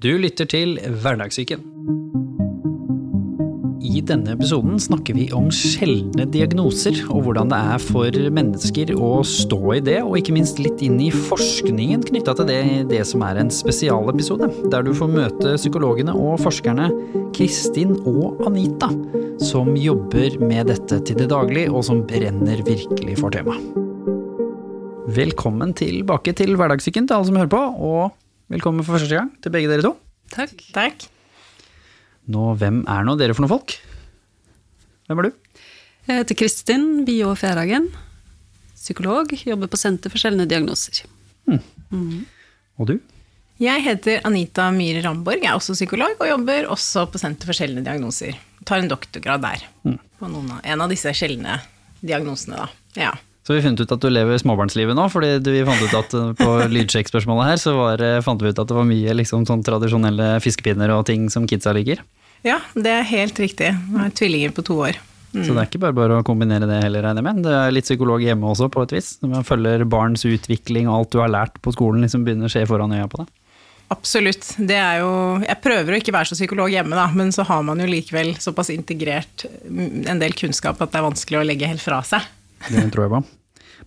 Du lytter til Hverdagssyken. I denne episoden snakker vi om sjeldne diagnoser, og hvordan det er for mennesker å stå i det, og ikke minst litt inn i forskningen knytta til det, det som er en spesialepisode, der du får møte psykologene og forskerne Kristin og Anita, som jobber med dette til det daglig, og som brenner virkelig for temaet. Velkommen tilbake til Hverdagssyken til alle som hører på, og velkommen for første gang til begge dere to. Takk. Takk. Nå, hvem er nå dere for noen folk? Hvem er du? Jeg heter Kristin Bio Fjærhagen. Psykolog. Jobber på Senter for sjeldne diagnoser. Mm. Mm. Og du? Jeg heter Anita Myhre Ramborg, jeg er også psykolog, og jobber også på Senter for sjeldne diagnoser. Tar en doktorgrad der, mm. på av, en av disse sjeldne diagnosene, da. Ja. Så vi funnet ut at du lever småbarnslivet nå, fordi vi fant ut at eh, på lydsjekkspørsmålet her, så var, eh, fant vi ut at det var mye liksom, sånn tradisjonelle fiskepinner og ting som kidsa liker. Ja, det er helt riktig. Jeg har tvillinger på to år. Mm. Så det er ikke bare bare å kombinere det heller, regner jeg med. Det er litt psykolog hjemme også, på et vis. Når man følger barns utvikling og alt du har lært på skolen, liksom begynner å skje foran øya på deg. Absolutt. Det er jo Jeg prøver å ikke være så psykolog hjemme, da, men så har man jo likevel såpass integrert en del kunnskap at det er vanskelig å legge helt fra seg. Det tror jeg på.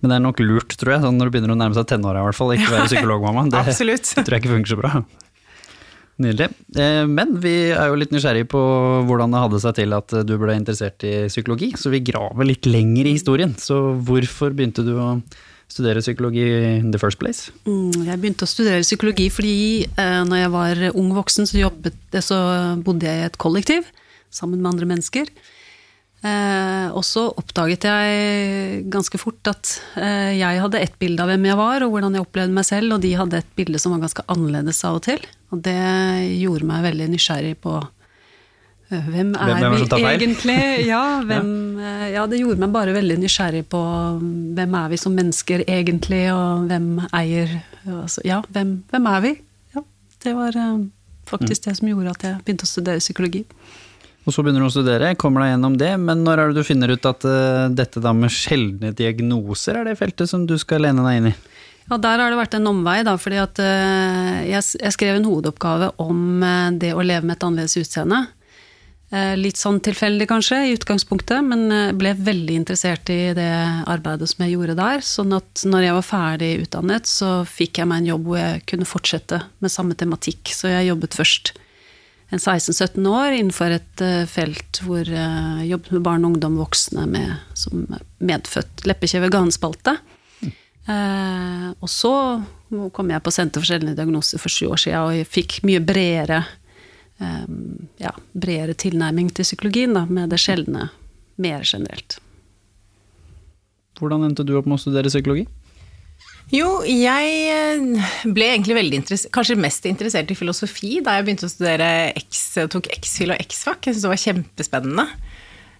Men det er nok lurt, tror jeg, sånn når du begynner å nærme seg tenåra i hvert fall, ikke være psykologmamma. Det Absolutt. tror jeg ikke funker så bra. Nydelig. Eh, men vi er jo litt nysgjerrige på hvordan det hadde seg til at du ble interessert i psykologi, så vi graver litt lenger i historien. Så hvorfor begynte du å studere psykologi in the first place? Mm, jeg begynte å studere psykologi fordi eh, når jeg var ung voksen, så, jobbet, så bodde jeg i et kollektiv sammen med andre mennesker. Eh, og så oppdaget jeg ganske fort at eh, jeg hadde ett bilde av hvem jeg var, og hvordan jeg opplevde meg selv, og de hadde et bilde som var ganske annerledes av og til. Og det gjorde meg veldig nysgjerrig på eh, hvem er hvem, vi egentlig? Ja, hvem, eh, ja, det gjorde meg bare veldig nysgjerrig på hvem er vi som mennesker egentlig, og hvem eier altså, Ja, hvem, hvem, er vi? Ja, det var eh, faktisk mm. det som gjorde at jeg begynte å studere psykologi. Og så begynner du å studere, kommer deg gjennom det, men når er det du finner ut at uh, dette da med sjeldne diagnoser er det feltet som du skal lene deg inn i? Ja, der har det vært en omvei, da, fordi at uh, jeg, jeg, skrev en hovedoppgave om uh, det å leve med et annerledes utseende. Litt sånn tilfeldig kanskje, i utgangspunktet, men ble veldig interessert i det arbeidet som jeg gjorde der. Sånn at når jeg var ferdig utdannet, så fikk jeg meg en jobb hvor jeg kunne fortsette med samme tematikk. Så jeg jobbet først en 16-17 år innenfor et uh, felt hvor jeg uh, jobbet med barn, og ungdom, voksne med, som medfødt leppekjeveganespalte. Mm. Uh, og så kom jeg på Senter for sjeldne diagnoser for sju år siden, og jeg fikk mye bredere, ja, bredere tilnærming til psykologien, da, med det sjeldne mer generelt. Hvordan endte du opp med å studere psykologi? Jo, jeg eh, ble egentlig veldig interessert, kanskje mest interessert i filosofi da jeg begynte å studere X, tok X-fil og X-fak. Jeg syntes det var kjempespennende.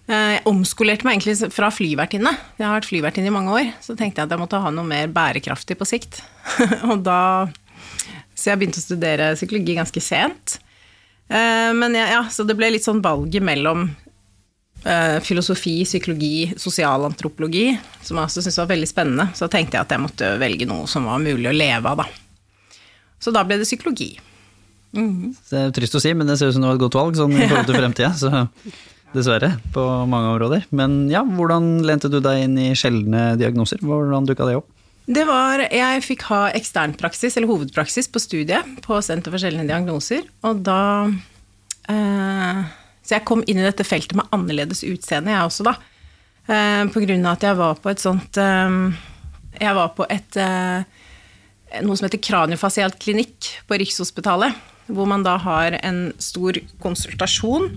Eh, jeg omskolerte meg egentlig fra flyvertinne. Jeg har vært flyvertinne i mange år. Så tenkte jeg at jeg måtte ha noe mer bærekraftig på sikt. og da Så jeg begynte å studere psykologi ganske sent. Eh, men ja, ja, så det ble litt sånn valget mellom filosofi, psykologi, sosialantropologi, som jeg også syntes var veldig spennende. Så tenkte jeg at jeg måtte velge noe som var mulig å leve av, da. Så da ble det psykologi. Mm. Det er trist å si, men det ser ut som det var et godt valg sånn i forhold til fremtida. Så dessverre, på mange områder. Men ja, hvordan lente du deg inn i sjeldne diagnoser? Hvordan dukka det opp? Det var, Jeg fikk ha eksternpraksis, eller hovedpraksis, på studiet på Senter for sjeldne diagnoser. Og da eh, så jeg kom inn i dette feltet med annerledes utseende, jeg også, da. Eh, på grunn av at jeg var på et sånt eh, Jeg var på et eh, noe som heter kraniofasialt klinikk på Rikshospitalet. Hvor man da har en stor konsultasjon,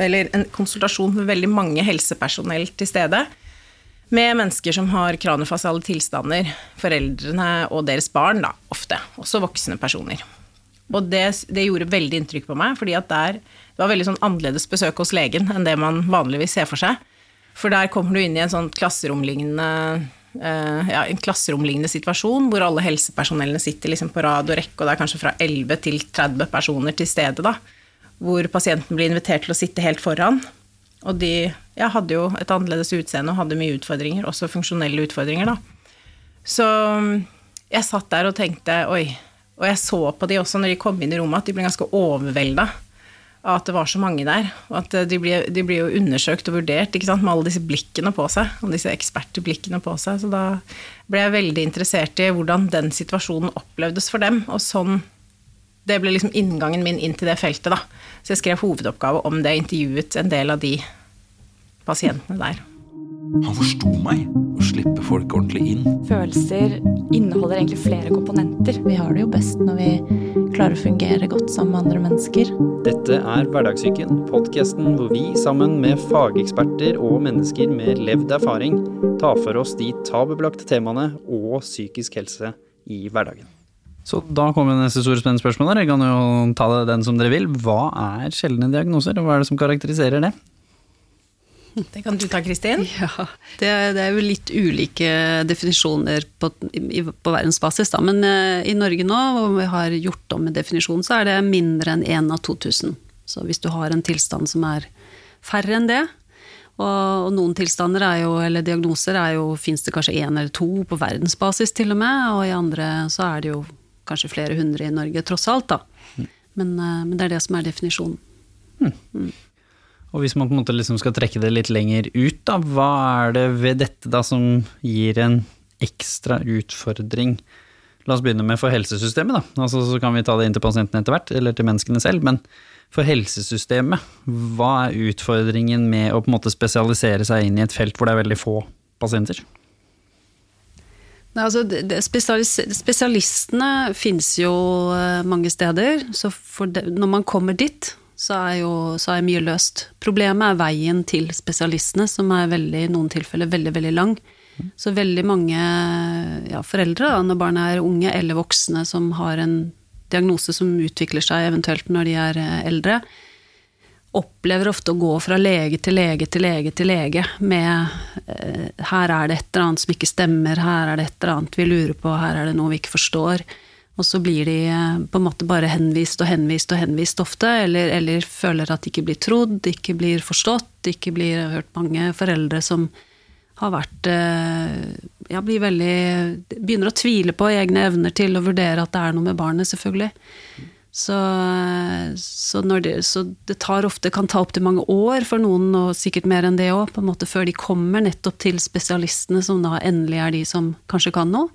eller en konsultasjon med veldig mange helsepersonell til stede. Med mennesker som har kraniofasiale tilstander. Foreldrene og deres barn, da, ofte. Også voksne personer. Og det, det gjorde veldig inntrykk på meg, fordi at der det var veldig sånn annerledes besøk hos legen enn det man vanligvis ser for seg. For der kommer du inn i en sånn klasseromlignende uh, ja, en klasseromlignende situasjon hvor alle helsepersonellene sitter liksom på rad og rekke, og det er kanskje fra 11 til 30 personer til stede, da. Hvor pasienten blir invitert til å sitte helt foran. Og de ja, hadde jo et annerledes utseende og hadde mye utfordringer, også funksjonelle utfordringer, da. Så jeg satt der og tenkte oi, Og jeg så på de også når de kom inn i rommet, at de ble ganske overvelda at det var så mange der. Og at de blir, de blir jo undersøkt og vurdert med alle disse blikkene på seg. Og disse ekspertblikkene på seg. Så da ble jeg veldig interessert i hvordan den situasjonen opplevdes for dem. Og sånn Det ble liksom inngangen min inn til det feltet, da. Så jeg skrev hovedoppgave om det, intervjuet en del av de pasientene der. Han forsto meg. Å slippe folk ordentlig inn. Følelser inneholder egentlig flere komponenter. Vi har det jo best når vi klarer å fungere godt sammen med andre mennesker. Dette er Hverdagssyken, podkasten hvor vi sammen med fageksperter og mennesker med levd erfaring tar for oss de tabubelagte temaene og psykisk helse i hverdagen. Så da kommer neste store spennende spørsmål. Dere kan jo ta det den som dere vil. Hva er sjeldne diagnoser, og hva er det som karakteriserer det? Det kan du ta, Kristin. Ja, det, det, er jo litt ulike definisjoner på, på verdensbasis, da. Men uh, i Norge nå, hvor vi har gjort om en definisjon, så er det mindre enn én av 2000. Så hvis du har en tilstand som er færre enn det, og, og noen tilstander er jo, eller diagnoser er jo, fins det kanskje én eller to på verdensbasis til og med, og i andre så er det jo kanskje flere hundre i Norge, tross alt, da. Mm. Men, uh, men det er det som er definisjonen. Mm. Og hvis man på en måte liksom skal trekke det litt lenger ut, da, hva er det ved dette da som gir en ekstra utfordring? La oss begynne med for helsesystemet, da. Altså, så kan vi ta det inn til pasientene etter hvert, eller til menneskene selv. Men for helsesystemet, hva er utfordringen med å på en måte spesialisere seg inn i et felt hvor det er veldig få pasienter? Altså, spesialis spesialistene finnes jo eh, mange steder, så det, når man kommer dit, så er jo så er mye løst. Problemet er veien til spesialistene, som er veldig, i noen tilfeller veldig, veldig lang. Så veldig mange ja, foreldre, da, når barna er unge eller voksne, som har en diagnose som utvikler seg eventuelt når de er eh, eldre, opplever ofte å gå fra lege til lege til lege til lege med eh, 'her er det et eller annet som ikke stemmer', 'her er det et eller annet vi lurer på', 'her er det noe vi ikke forstår'. Og så blir de eh, på en måte bare henvist og henvist og henvist ofte, eller, eller føler at de ikke blir trodd, ikke blir forstått, ikke blir hørt mange foreldre som har vært eh, Ja, blir veldig Begynner å tvile på egne evner til å vurdere at det er noe med barnet, selvfølgelig. Så, så, det, så det tar ofte, kan ta opptil mange år for noen, og sikkert mer enn det òg, før de kommer nettopp til spesialistene, som da endelig er de som kanskje kan noe.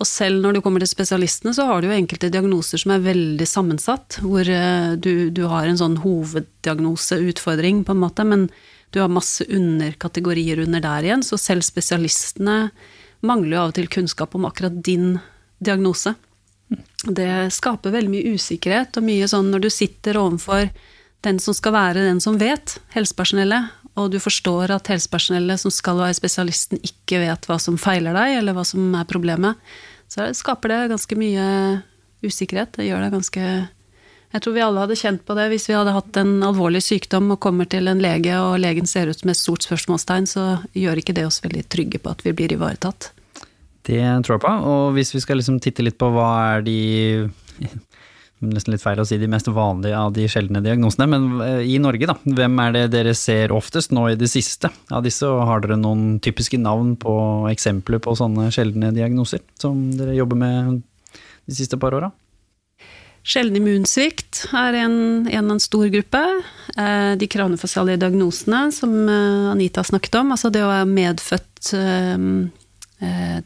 Og selv når du kommer til spesialistene, så har du jo enkelte diagnoser som er veldig sammensatt, hvor eh, du, du har en sånn hoveddiagnoseutfordring, på en måte, men du har masse underkategorier under der igjen, så selv spesialistene mangler jo av og til kunnskap om akkurat din diagnose. Det skaper veldig mye usikkerhet, og mye sånn når du sitter overfor den som skal være den som vet, helsepersonellet, og du forstår at helsepersonellet som skal være spesialisten, ikke vet hva som feiler deg, eller hva som er problemet, så skaper det ganske mye usikkerhet. Det gjør det ganske Jeg tror vi alle hadde kjent på det hvis vi hadde hatt en alvorlig sykdom og kommer til en lege, og legen ser ut som et stort spørsmålstegn, så gjør ikke det oss veldig trygge på at vi blir ivaretatt. Det tror jeg på. Og hvis vi skal liksom titte litt på hva er de nesten litt feil å si de mest vanlige av de sjeldne diagnosene, men eh, i Norge, da, hvem er det dere ser oftest nå i det siste av disse, og har dere noen typiske navn på eksempler på sånne sjeldne diagnoser som dere jobber med de siste par åra? Sjelden immunsvikt er en, en, en stor gruppe. Eh, de kranefasiale diagnosene som Anita Anita snakket om, altså det å ha medfødt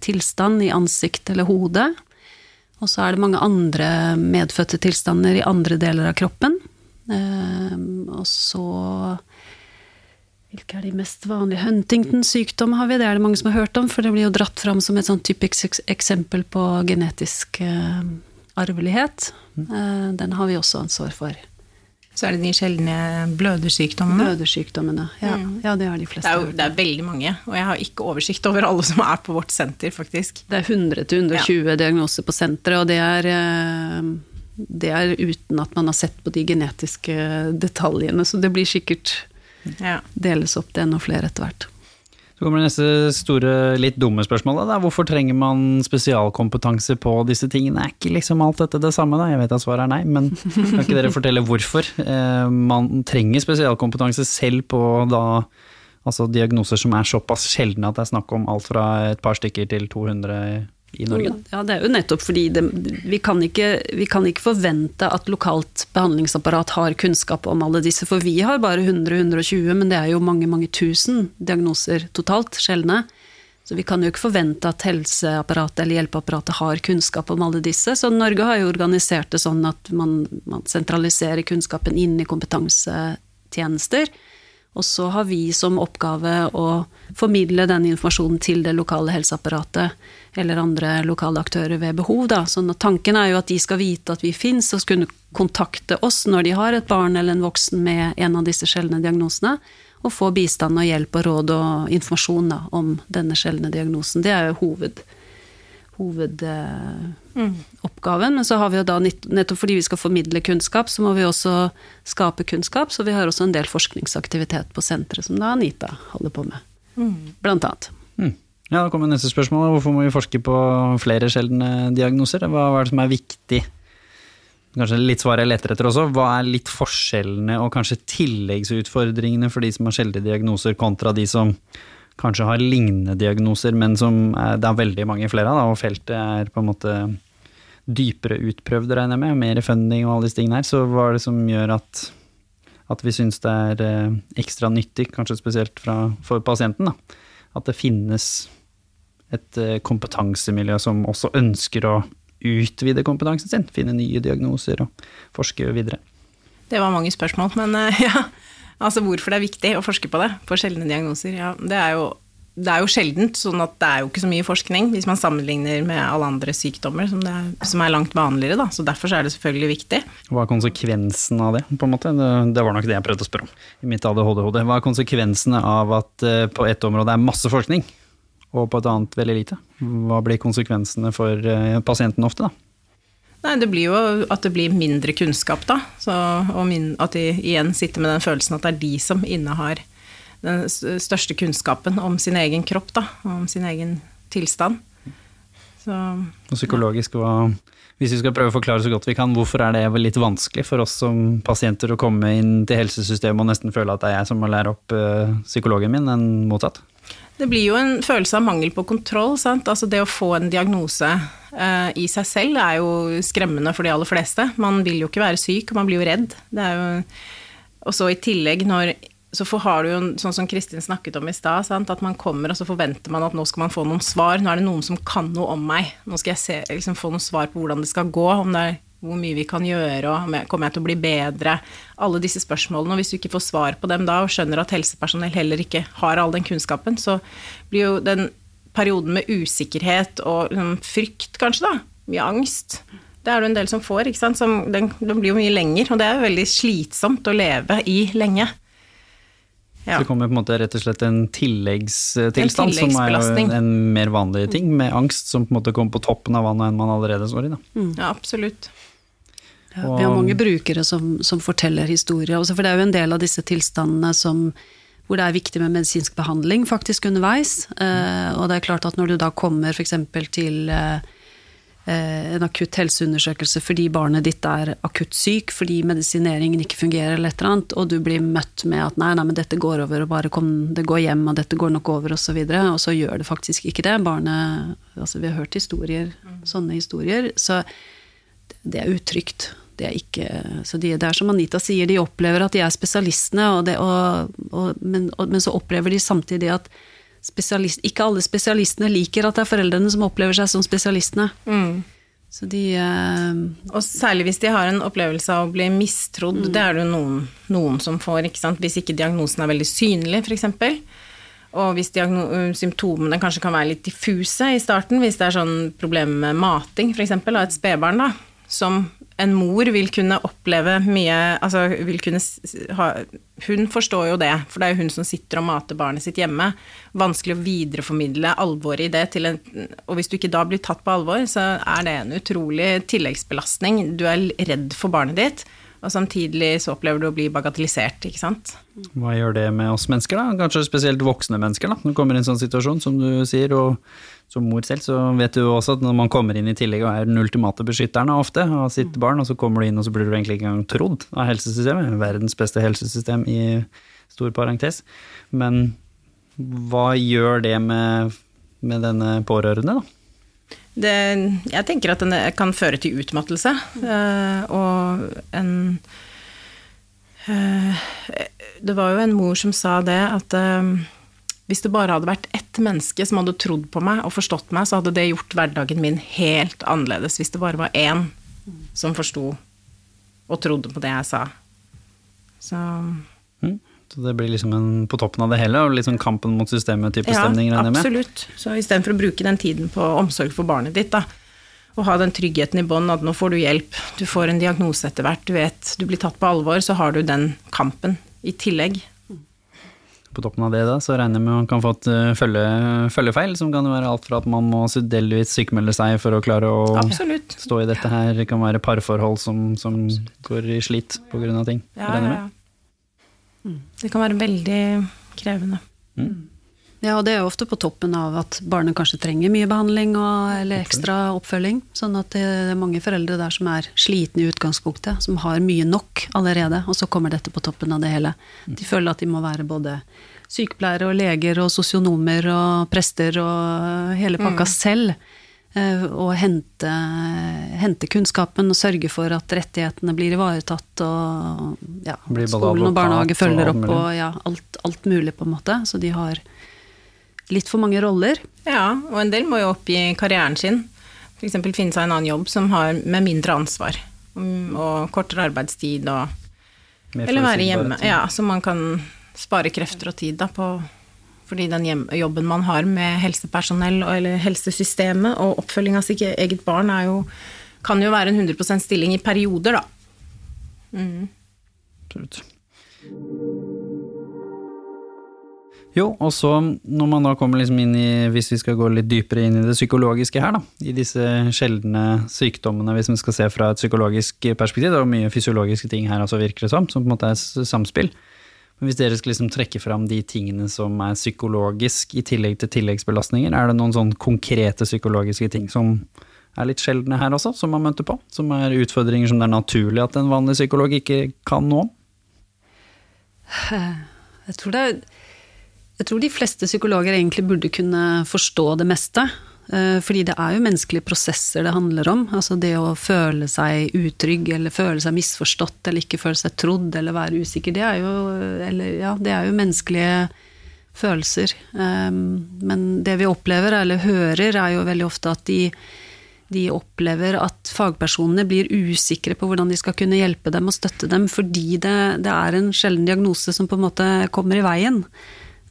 tilstand i ansikt eller hode, og så er det mange andre medfødte tilstander i andre deler av kroppen. Ehm, og så Hvilke er de mest vanlige? Huntingtons sykdom har vi, det er det mange som har hørt om, for det blir jo dratt fram som et sånn typisk eksempel på genetisk eh, arvelighet. Mm. Eh, den har vi også ansvar for. Så er det de sjeldne blødersykdommene. Blødersykdommene, ja. Mm. ja. Det har de fleste. Det er, jo, det er veldig mange, og jeg har ikke oversikt over alle som er på vårt senter, faktisk. Det er 100-120 ja. diagnoser på senteret, og det er, eh, det er, uten at man har sett på de genetiske detaljene, så det blir sikkert ja. deles opp til enda flere etter hvert. Så kommer det neste store, litt dumme spørsmålet. Da. Hvorfor trenger man spesialkompetanse på disse tingene? Er ikke liksom alt dette det samme, da? Jeg vet at svaret er nei, men kan ikke dere fortelle hvorfor eh, man trenger spesialkompetanse selv på da altså diagnoser som er såpass sjeldne at det er snakk om alt fra et par stykker til 200 i Norge? Ja, det er jo nettopp fordi det, vi, kan ikke, vi, kan ikke, forvente at lokalt behandlingsapparat har kunnskap om alle disse, for vi har bare 100-120, men det er jo mange, mange tusen diagnoser totalt, sjeldne. Så vi kan jo ikke forvente at helseapparatet eller hjelpeapparatet har kunnskap om alle disse. Så Norge har jo organisert det sånn at man, man sentraliserer kunnskapen inn i kompetansetjenester. Og så har vi som oppgave å formidle den informasjonen til det lokale helseapparatet eller andre lokale aktører ved behov. Da. Sånn tanken er jo at de skal vite at vi fins og kunne kontakte oss når de har et barn eller en voksen med en av disse sjeldne diagnosene og få bistand og hjelp og råd og informasjon da, om denne sjeldne diagnosen. Det er jo hoved, hovedoppgaven. Mm. Men så har vi jo da, nettopp fordi vi skal formidle kunnskap, så må vi også skape kunnskap. Så vi har også en del forskningsaktivitet på senteret som da Anita holder på med. Mm. Blant annet. Ja, da kommer neste spørsmål. Hvorfor må vi forske på flere sjeldne diagnoser? Hva er det som er viktig kanskje litt svar jeg leter etter også. Hva er litt forskjellene og kanskje tilleggsutfordringene for de som har sjeldne diagnoser, kontra de som kanskje har lignende diagnoser, men som det er veldig mange flere av, og feltet er på en måte dypere utprøvd, regner jeg med, mer funding og alle disse tingene her. Så hva er det som gjør at, at vi syns det er eh, ekstra nyttig, kanskje spesielt fra, for pasienten, da, at det finnes et eh, kompetansemiljø som også ønsker å utvide kompetansen sin, finne nye diagnoser og forske videre. Det var mange spørsmål, men eh, ja. Altså hvorfor det er viktig å forske på det, på sjeldne diagnoser. Ja, det er jo det er jo sjeldent, sånn at det er jo ikke så mye forskning hvis man sammenligner med alle andre sykdommer som, er, som er, langt vanligere. Da. Så derfor så er det selvfølgelig viktig. Hva er konsekvensen av det, på en måte? Det, det var nok det jeg prøvde å spørre om i mitt ADHD-hode. Hva er konsekvensene av at uh, på ett område er masse forskning, og på et annet veldig lite. Hva blir konsekvensene for eh, pasienten ofte, da? Nei, Det blir jo at det blir mindre kunnskap, da. Så, og min, at de igjen sitter med den følelsen at det er de som innehar den største kunnskapen om sin egen kropp, da. Om sin egen tilstand. Så, og psykologisk, hva hvis vi skal prøve å forklare så godt vi kan, hvorfor er det litt vanskelig for oss som pasienter å komme inn til helsesystemet og nesten føle at det er jeg som må lære opp uh, psykologen min, enn motsatt? Det blir jo en følelse av mangel på kontroll. Sant? Altså det å få en diagnose eh, i seg selv er jo skremmende for de aller fleste. Man vil jo ikke være syk, og man blir jo redd. og så i tillegg når så har du jo, sånn som Kristin snakket om i stad, at man kommer og så forventer man at nå skal man få noen svar. Nå er det noen som kan noe om meg. Nå skal jeg se, liksom, få noen svar på hvordan det skal gå. Om det er hvor mye vi kan gjøre, og kommer jeg til å bli bedre? Alle disse spørsmålene. Og hvis du ikke får svar på dem da, og skjønner at helsepersonell heller ikke har all den kunnskapen, så blir jo den perioden med usikkerhet og liksom, frykt, kanskje, da, mye angst det er det en del som får, ikke sant. Som, den, den, blir jo mye lenger, og det er jo veldig slitsomt å leve i lenge. Ja. Det kommer på en måte rett og slett en tilleggstilstand, som er jo en mer vanlig ting, med angst som på en måte kommer på toppen av vannet enn man allerede står i. Da. Mm. Ja, absolutt. Ja, vi har mange brukere som, som forteller historier. Også for det er jo en del av disse tilstandene som, hvor det er viktig med medisinsk behandling faktisk underveis. Eh, og det er klart at når du da kommer f.eks. til eh, en akutt helseundersøkelse fordi barnet ditt er akutt syk, fordi medisineringen ikke fungerer, eller et eller annet, og du blir møtt med at nei, nei, men dette går over, og bare kom, det går hjem, og dette går nok over, og så videre, og så gjør det faktisk ikke det. Barnet Altså, vi har hørt historier, sånne historier, så det er utrygt. Det er ikke, så de, det er som Anita sier, de opplever at de er spesialistene, og det, og, og, men, men, så opplever de samtidig at ikke alle spesialistene liker at det er foreldrene som opplever seg som spesialistene. Mm. Så de uh, Og særlig hvis de har en opplevelse av å bli mistrodd. Mm. Det er det jo noen, noen, som får, ikke sant? hvis ikke diagnosen er veldig synlig, f.eks. Og hvis symptomene kanskje kan være litt diffuse i starten, hvis det er sånn problemer med mating f.eks. av et spedbarn, da, som en mor vil kunne oppleve mye Altså vil kunne ha Hun forstår jo det, for det er jo hun som sitter og mater barnet sitt hjemme. Vanskelig å videreformidle alvoret i det til en Og hvis du ikke da blir tatt på alvor, så er det en utrolig tilleggsbelastning. Du er redd for barnet ditt. Og samtidig så opplever du å bli bagatellisert, ikke sant. Hva gjør det med oss mennesker, da? Kanskje spesielt voksne mennesker, da. Når du kommer i en sånn situasjon, som du sier, og som mor selv, så vet du også at når man kommer inn i tillegg og er den ultimate beskytteren ofte av sitt barn, og så kommer du inn og så blir du egentlig ikke engang trodd av helsesystemet, verdens beste helsesystem i stor parentes. Men hva gjør det med, med denne pårørende, da? Det, jeg tenker at den kan føre til utmattelse, eh, og en eh, Det var jo en mor som sa det, at eh, hvis det bare hadde vært ett menneske som hadde trodd på meg og forstått meg, så hadde det gjort hverdagen min helt annerledes. Hvis det bare var én som forsto og trodde på det jeg sa. Så Mm. Så det blir liksom en på toppen av det hele, og sånn kampen mot systemet-type stemning, regner jeg med? absolutt. Så istedenfor å bruke den tiden på omsorg for barnet ditt, da, og ha den tryggheten i bånn at nå får du hjelp, du får en diagnose etter hvert, du vet du blir tatt på alvor, så har du den kampen i tillegg. På toppen av det da, så regner jeg med man kan få et uh, følge, følgefeil, som kan være alt fra at man må delvis sykmelde seg for å klare å Absolutt. stå i dette her. Det kan være parforhold som, som går i slit av ting. Ja, ja, ja. Det kan være veldig krevende. Ja, og det er jo ofte på toppen av at barnet kanskje trenger mye behandling og, eller ekstra oppfølging. Sånn at det er mange foreldre der som er slitne i utgangspunktet, som har mye nok allerede, og så kommer dette på toppen av det hele. De føler at de må være både sykepleiere og leger og sosionomer og prester og hele pakka selv. Eh, Og hente, hente kunnskapen og sørge for at rettighetene blir ivaretatt, og ja, Blir skolen og barnehage følger opp, og ja, alt, alt mulig, på en måte. Så de har litt for mange roller. Ja, og en del må jo oppgi karrieren sin. F.eks. finne seg en annen jobb som har med mindre ansvar. Og kortere arbeidstid og Eller være hjemme. Ja, så man kan spare krefter og tid da på fordi den jobben man har med helsepersonell eller helsesystemet og oppfølging av sitt eget barn jo, kan jo være en 100% stilling i perioder, da. Absolutt. Jo, og så når man da kommer liksom inn i, hvis vi skal gå litt dypere inn i det psykologiske her, da, i disse sjeldne sykdommene, hvis vi skal se fra et psykologisk perspektiv, det er jo mye fysiologiske ting her også, virker det som, som på en måte er samspill. Men hvis dere skal liksom trekke fram de tingene som er psykologisk i tillegg til tilleggsbelastninger, er det noen sånn konkrete psykologiske ting som er litt sjeldne her også, som man møter på? Som er utfordringer som det er naturlig at en vanlig psykolog ikke kan nå? Jeg tror, er, jeg tror de fleste psykologer egentlig burde kunne forstå det meste. Eh, Fordi det er jo menneskelige prosesser det handler om. Altså det å føle seg utrygg, eller føle seg misforstått, eller ikke føle seg trodd, eller være usikker. Det er jo, eller, ja, det er jo menneskelige følelser. Eh, Men det vi opplever, eller hører, er jo veldig ofte at de de opplever at fagpersonene blir usikre på hvordan de skal kunne hjelpe dem og støtte dem, fordi det, det er en sjelden diagnose som på en måte kommer i veien.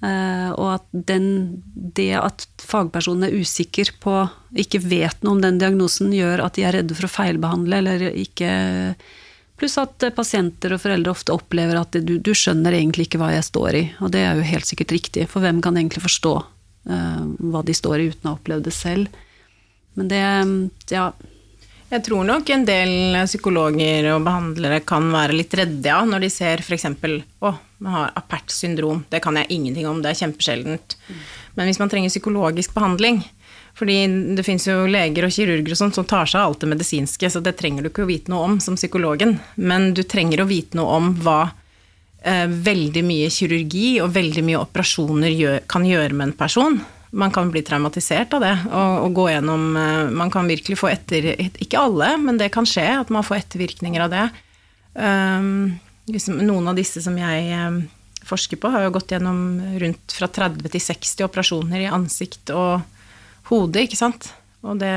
Eh, og at den, det at fagpersonen er usikker på, ikke vet noe om den diagnosen, gjør at de er redde for å feilbehandle eller ikke Pluss at eh, pasienter og foreldre ofte opplever at du, du skjønner egentlig ikke hva jeg står i. Og det er jo helt sikkert riktig, for hvem kan egentlig forstå uh, hva de står i uten å ha opplevd det selv? Men det Ja. Jeg tror nok en del psykologer og behandlere kan være litt redde ja, når de ser f.eks. å, man har apert syndrom, det kan jeg ingenting om, det er kjempesjeldent. Men hvis man trenger psykologisk behandling, fordi det fins jo leger og kirurger og sånt som tar seg av alt det medisinske, så det trenger du ikke å vite noe om som psykologen, men du trenger å vite noe om hva eh, veldig mye kirurgi og veldig mye operasjoner gjør, kan gjøre med en person. Man kan bli traumatisert av det, og, og gå gjennom eh, Man kan virkelig få etter Ikke alle, men det kan skje at man får ettervirkninger av det. Um, liksom, noen av disse som jeg um, forsker på, har jo gått gjennom rundt fra 30 til 60 operasjoner i ansikt og hode, ikke sant. Og det,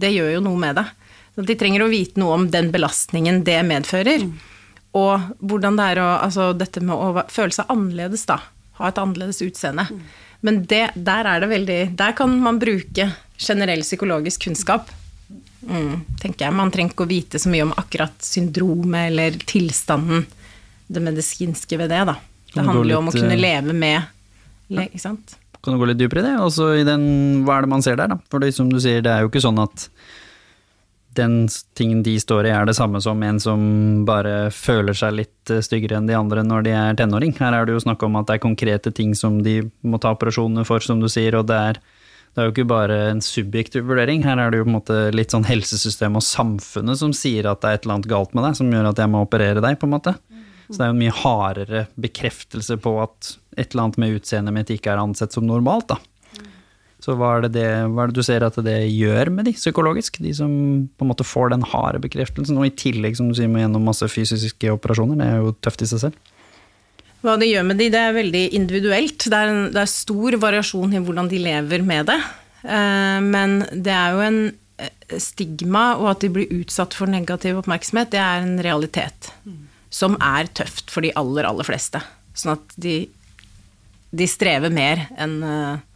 det gjør jo noe med det. Så de trenger å vite noe om den belastningen det medfører. Og hvordan det er å Altså dette med å føle seg annerledes, da. Ha et annerledes utseende. Men det, der er det veldig Der kan man bruke generell psykologisk kunnskap. Mm, tenker jeg. Man trenger ikke å vite så mye om akkurat syndromet eller tilstanden, det medisinske ved det, da. Det handler jo om å kunne eh, leve med Ikke sant? Kan du gå litt dypere i det? Og i den, hva er det man ser der, da? For det, som du sier, det er jo ikke sånn at den tingen de står i er det samme som en som bare føler seg litt eh, styggere enn de andre når de er tenåring. Her er det jo snakk om at det er konkrete ting som de må ta operasjoner for, som du sier, og det er, det er jo ikke bare en subjektiv vurdering. Her er det jo på en måte litt sånn helsesystemet og samfunnet som sier at det er et eller annet galt med deg, som gjør at jeg må operere deg, på en måte. Så det er jo en mye hardere bekreftelse på at et eller annet med utseendet mitt ikke er ansett som normalt, da. Så hva er, det det, hva er det du ser at det gjør med de psykologisk? De som på en måte får den harde bekreftelsen, og i tillegg, som du sier, med gjennom masse fysiske operasjoner. Det er jo tøft i seg selv. Hva det gjør med de, det er veldig individuelt. Det er, en, det er stor variasjon i hvordan de lever med det. Eh, men det er jo en eh, stigma, og at de blir utsatt for negativ oppmerksomhet, det er en realitet. Som er tøft for de aller, aller fleste. Sånn at de, de strever mer enn eh,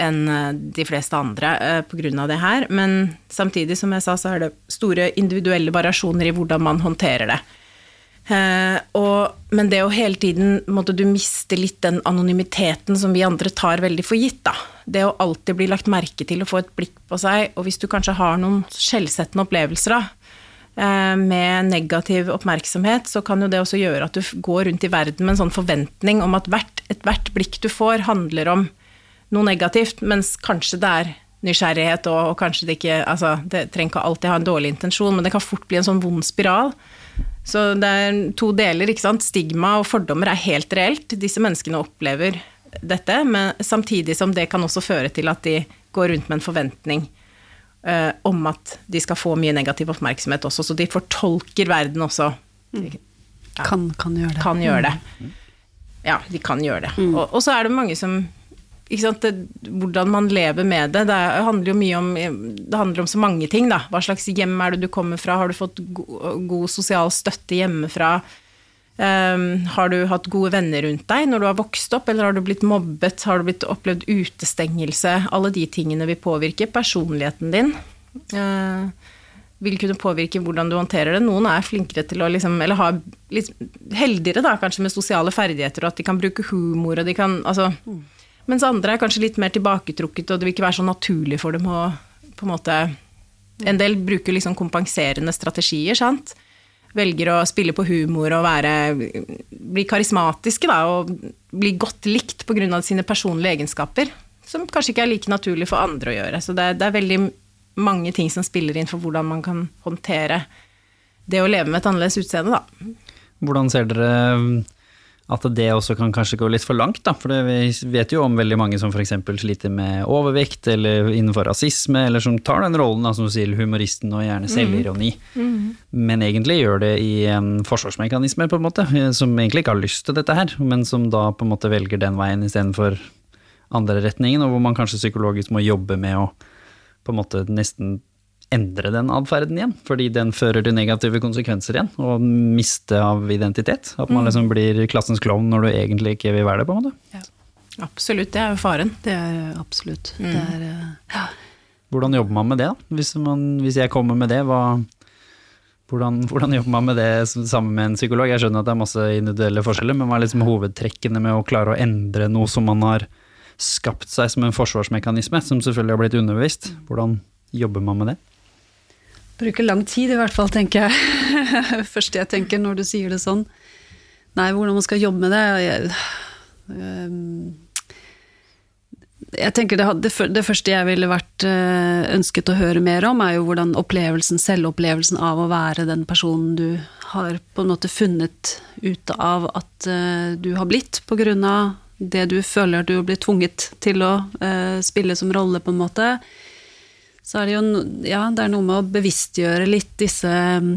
enn eh, de fleste andre eh, pga. det her. Men samtidig, som jeg sa, så er det store individuelle variasjoner i hvordan man håndterer det. Eh, og, men det å hele tiden måtte du miste litt den anonymiteten som vi andre tar veldig for gitt, da. Det å alltid bli lagt merke til og få et blikk på seg, og hvis du kanskje har noen skjellsettende opplevelser da, med negativ oppmerksomhet, så kan jo det også gjøre at du går rundt i verden med en sånn forventning om at hvert, ethvert blikk du får, handler om noe negativt, mens kanskje det er nysgjerrighet og, og kanskje det ikke altså, Det trenger ikke alltid ha en dårlig intensjon, men det kan fort bli en sånn vond spiral. Så det er to deler, ikke sant. Stigma og fordommer er helt reelt. Disse menneskene opplever dette, men samtidig som det kan også føre til at de går rundt med en forventning uh, om at de skal få mye negativ oppmerksomhet også, så de fortolker verden også. Mm. Ja, kan, kan, gjøre det. Kan gjøre det. Mm. Ja, de kan gjøre det. Mm. Og, og, så er det mange som det, hvordan man lever med det. Det handler jo mye om Det handler om så mange ting, da. Hva slags hjem er det du kommer fra? Har du fått god, god sosial støtte hjemmefra? Um, har du hatt gode venner rundt deg når du har vokst opp, eller har du blitt mobbet? Har du blitt opplevd utestengelse? Alle de tingene vil påvirke personligheten din. Uh, vil kunne påvirke hvordan du håndterer det. Noen er flinkere til å liksom, eller har litt heldigere da, kanskje med sosiale ferdigheter, og at de kan bruke humor og de kan altså mm mens andre er kanskje litt mer tilbaketrukket, og det vil ikke være så naturlig for dem å på en måte En del bruker liksom kompenserende strategier, sant. Velger å spille på humor og være Bli karismatiske, da, og bli godt likt pga. sine personlige egenskaper. Som kanskje ikke er like naturlig for andre å gjøre. Så det det er veldig mange ting som spiller inn for hvordan man kan håndtere det å leve med et annerledes utseende, da. Hvordan ser dere at det også kan kanskje gå litt for langt, da. For vi vet jo om veldig mange som f.eks. sliter med overvekt, eller innenfor rasisme, eller som tar den rollen, da, som du sier, humoristen og gjerne selvironi. Mm. Mm. Men egentlig gjør det i en forsvarsmekanisme, på en måte, som egentlig ikke har lyst til dette her, men som da på en måte velger den veien istedenfor andre retningen, og hvor man kanskje psykologisk må jobbe med å på en måte nesten endre den atferden igjen, fordi den fører til negative konsekvenser igjen, og miste av identitet. At man mm. liksom blir klassens klovn når du egentlig ikke vil være det, på en måte. Ja. Absolutt, det er jo faren. Det er absolutt. Mm. Det er, eh, ja. Hvordan jobber man med det, da? Hvis, man, hvis jeg kommer med det, hva, hvordan, hvordan, jobber man med det sammen med en psykolog? Jeg skjønner at det er masse individuelle forskjeller, men hva er liksom hovedtrekkene med å klare å endre noe som man har skapt seg som en forsvarsmekanisme, som selvfølgelig har blitt underbevist? Hvordan jobber man med det? Bruker lang tid i hvert fall, tenker jeg. Første jeg tenker når du sier det sånn. Nei, hvordan man skal jobbe med det Jeg, ehm, jeg tenker det, det, første jeg ville vært eh, ønsket å høre mer om, er jo hvordan opplevelsen, selvopplevelsen av å være den personen du har på en måte funnet ut av at eh, du har blitt, på grunn av det du føler du blir tvunget til å uh, spille som rolle, på en måte så er det jo ja, det er noe med å bevisstgjøre litt disse mm,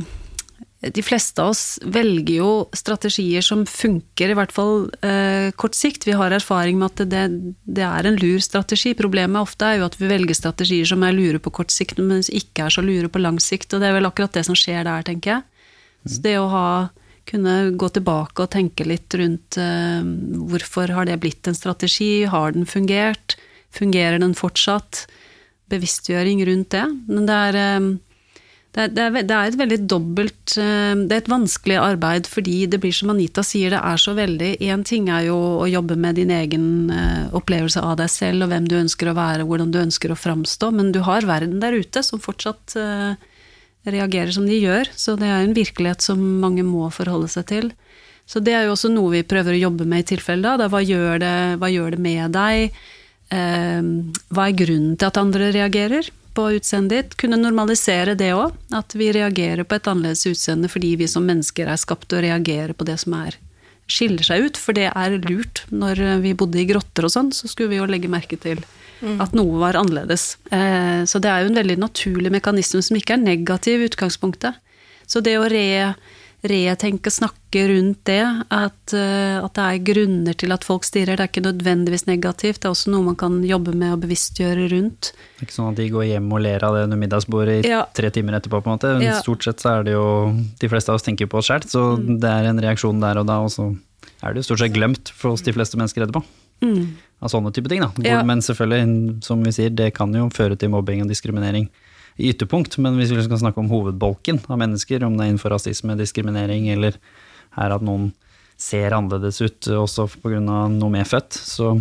de fleste av oss velger jo strategier som funker, i hvert fall eh, kort sikt. Vi har erfaring med at det, det, er en lur strategi. Problemet ofte er jo at vi velger strategier som er lure på kort sikt, men ikke er så lure på lang sikt. Og det er vel akkurat det som skjer der, tenker jeg. Så det å ha, kunne gå tilbake og tenke litt rundt eh, hvorfor har det blitt en strategi, har den fungert, fungerer den fortsatt? Bevisstgjøring rundt det. Men det er, eh, det er, det er, et veldig dobbelt eh, Det er et vanskelig arbeid fordi det blir som Anita sier, det er så veldig Én ting er jo å jobbe med din egen eh, opplevelse av deg selv og hvem du ønsker å være, hvordan du ønsker å framstå, men du har verden der ute som fortsatt reagerer som de gjør. Så det er en virkelighet som mange må forholde seg til. Så det er jo også noe vi prøver å jobbe med i tilfelle. Da. Hva, gjør det, hva gjør det med deg? Ehm, hva er grunnen til at andre reagerer på utseendet ditt? Kunne normalisere det òg. At vi reagerer på et annerledes utseende fordi vi som mennesker er skapt til å reagere på det som er skiller seg ut, for det er lurt. Når vi bodde i grotter og sånn, så skulle vi jo legge merke til at noe var annerledes. Eh, så det er jo en veldig naturlig mekanisme som ikke er negativ i utgangspunktet. Så det å re, retenke, snakke rundt det, at, eh, at det er grunner til at folk stirrer, det er ikke nødvendigvis negativt, det er også noe man kan jobbe med og bevisstgjøre rundt. Det er ikke sånn at de går hjem og ler av det under middagsbordet i Ja. tre timer etterpå, på en måte. Ja. Stort sett så er det jo De fleste av oss tenker på oss sjøl, så Mm. det er en reaksjon der og da, og så er det jo stort sett glemt for oss de fleste mennesker etterpå. Av sånne type ting, da. Hvor, Ja. Men selvfølgelig, som vi sier, det kan jo føre til mobbing og diskriminering i ytterpunkt. Men hvis vi skal snakke om hovedbolken av mennesker, om det er innenfor rasisme, diskriminering, eller er at noen ser annerledes ut også pga. noe medfødt, så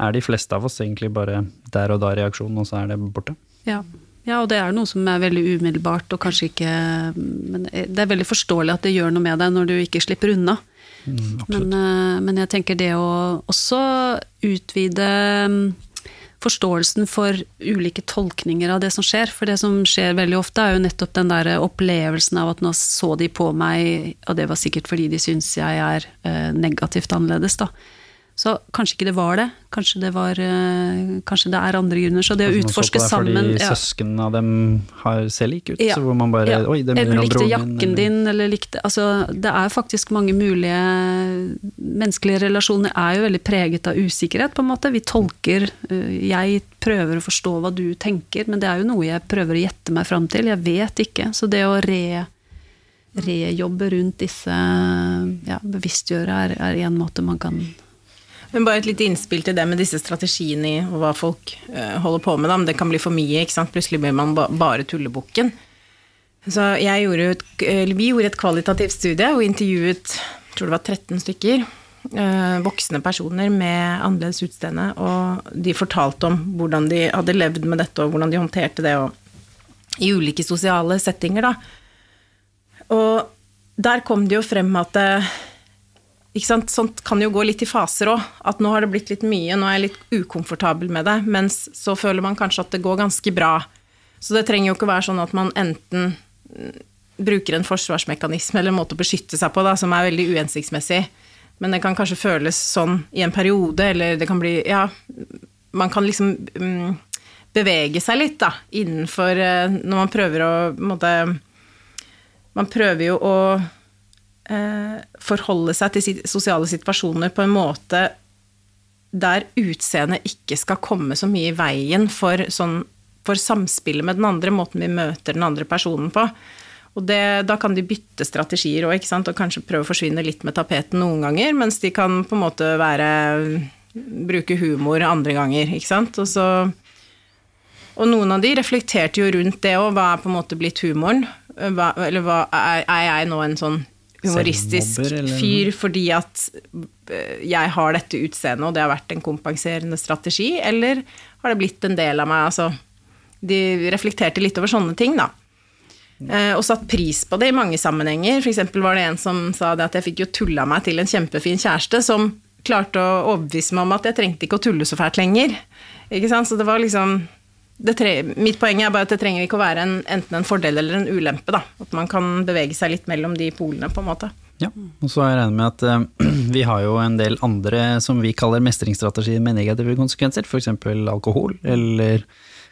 er de fleste av oss egentlig bare der og da reaksjonen, og så er det borte. Ja. ja, og det er noe som er veldig umiddelbart, og kanskje ikke Men det er veldig forståelig at det gjør noe med deg når du ikke slipper unna. men, eh, men jeg tenker det å også utvide mm, forståelsen for ulike tolkninger av det som skjer. For det som skjer veldig ofte, er jo nettopp den der opplevelsen av at nå så de på meg, og det var sikkert fordi de syns jeg er eh, negativt annerledes, da. Så kanskje ikke det var det. Kanskje det, var, eh, kanskje det er andre grunner. Så det å utforske det sammen Fordi ja. søsken av dem har, ser like ut, Ja. så hvor man bare Ja. Oi, det Eller minner om broren jakken min. eller- din, eller likte Altså, det er faktisk mange mulige Menneskelige relasjoner er jo veldig preget av usikkerhet, på en måte. Vi tolker øh, Jeg prøver å forstå hva du tenker, men det er jo noe jeg prøver å gjette meg fram til. Jeg vet ikke. Så det å re rejobbe rundt disse ja, bevisstgjøre er, en måte man kan Men bare et lite innspill til det med disse strategiene og hva folk eh, holder på med. Da. Det kan bli for mye, ikke sant. Plutselig blir man ba bare tullebukken. Så gjorde et, eller vi gjorde et kvalitativt studie og intervjuet jeg tror det var 13 stykker. eh, voksne personer med annerledes utseende. Og de fortalte om hvordan de hadde levd med dette, og hvordan de håndterte det. Og I ulike sosiale settinger, da. Og der kom det jo frem at eh, sant? Sånt kan jo gå litt i faser òg. At nå har det blitt litt mye, nå er jeg litt ukomfortabel med det. Mens så føler man kanskje at det går ganske bra. Så det trenger jo ikke være sånn at man enten mm, bruker en forsvarsmekanisme eller en måte å beskytte seg på da, som er veldig uhensiktsmessig. Men det kan kanskje føles sånn i en periode, eller det kan bli Ja, man kan liksom mm, bevege seg litt, da, innenfor eh, Når man prøver å på en måte Man prøver jo å forholde seg til sosiale situasjoner på en måte der utseendet ikke skal komme så mye i veien for, sånn, for samspillet med den andre, måten vi møter den andre personen på. Og det, da kan de bytte strategier òg, og kanskje prøve å forsvinne litt med tapeten noen ganger, mens de kan på en måte være bruke humor andre ganger, ikke sant. Og så og noen av de reflekterte jo rundt det òg, hva er på en måte blitt humoren? Hva, eller hva, er, er jeg nå en sånn humoristisk Selvmobber, fyr fordi at øh, jeg har dette utseendet, og det har vært en kompenserende strategi, eller har det blitt en del av meg? Altså, de reflekterte litt over sånne ting, da. Eh, og satt pris på det i mange sammenhenger. Eksempel var det en som sa det at jeg fikk jo tulla meg til en kjempefin kjæreste som klarte å overbevise meg om at jeg trengte ikke å tulle så fælt lenger. Ikke sant? Så det var liksom Mitt poeng er bare at det trenger ikke å være en, enten en fordel eller en ulempe. Da. At man kan bevege seg litt mellom de polene, på en måte. Ja, og så har jeg med at eh, vi har jo en del andre som vi kaller mestringsstrategier med negative konsekvenser, f.eks. alkohol, eller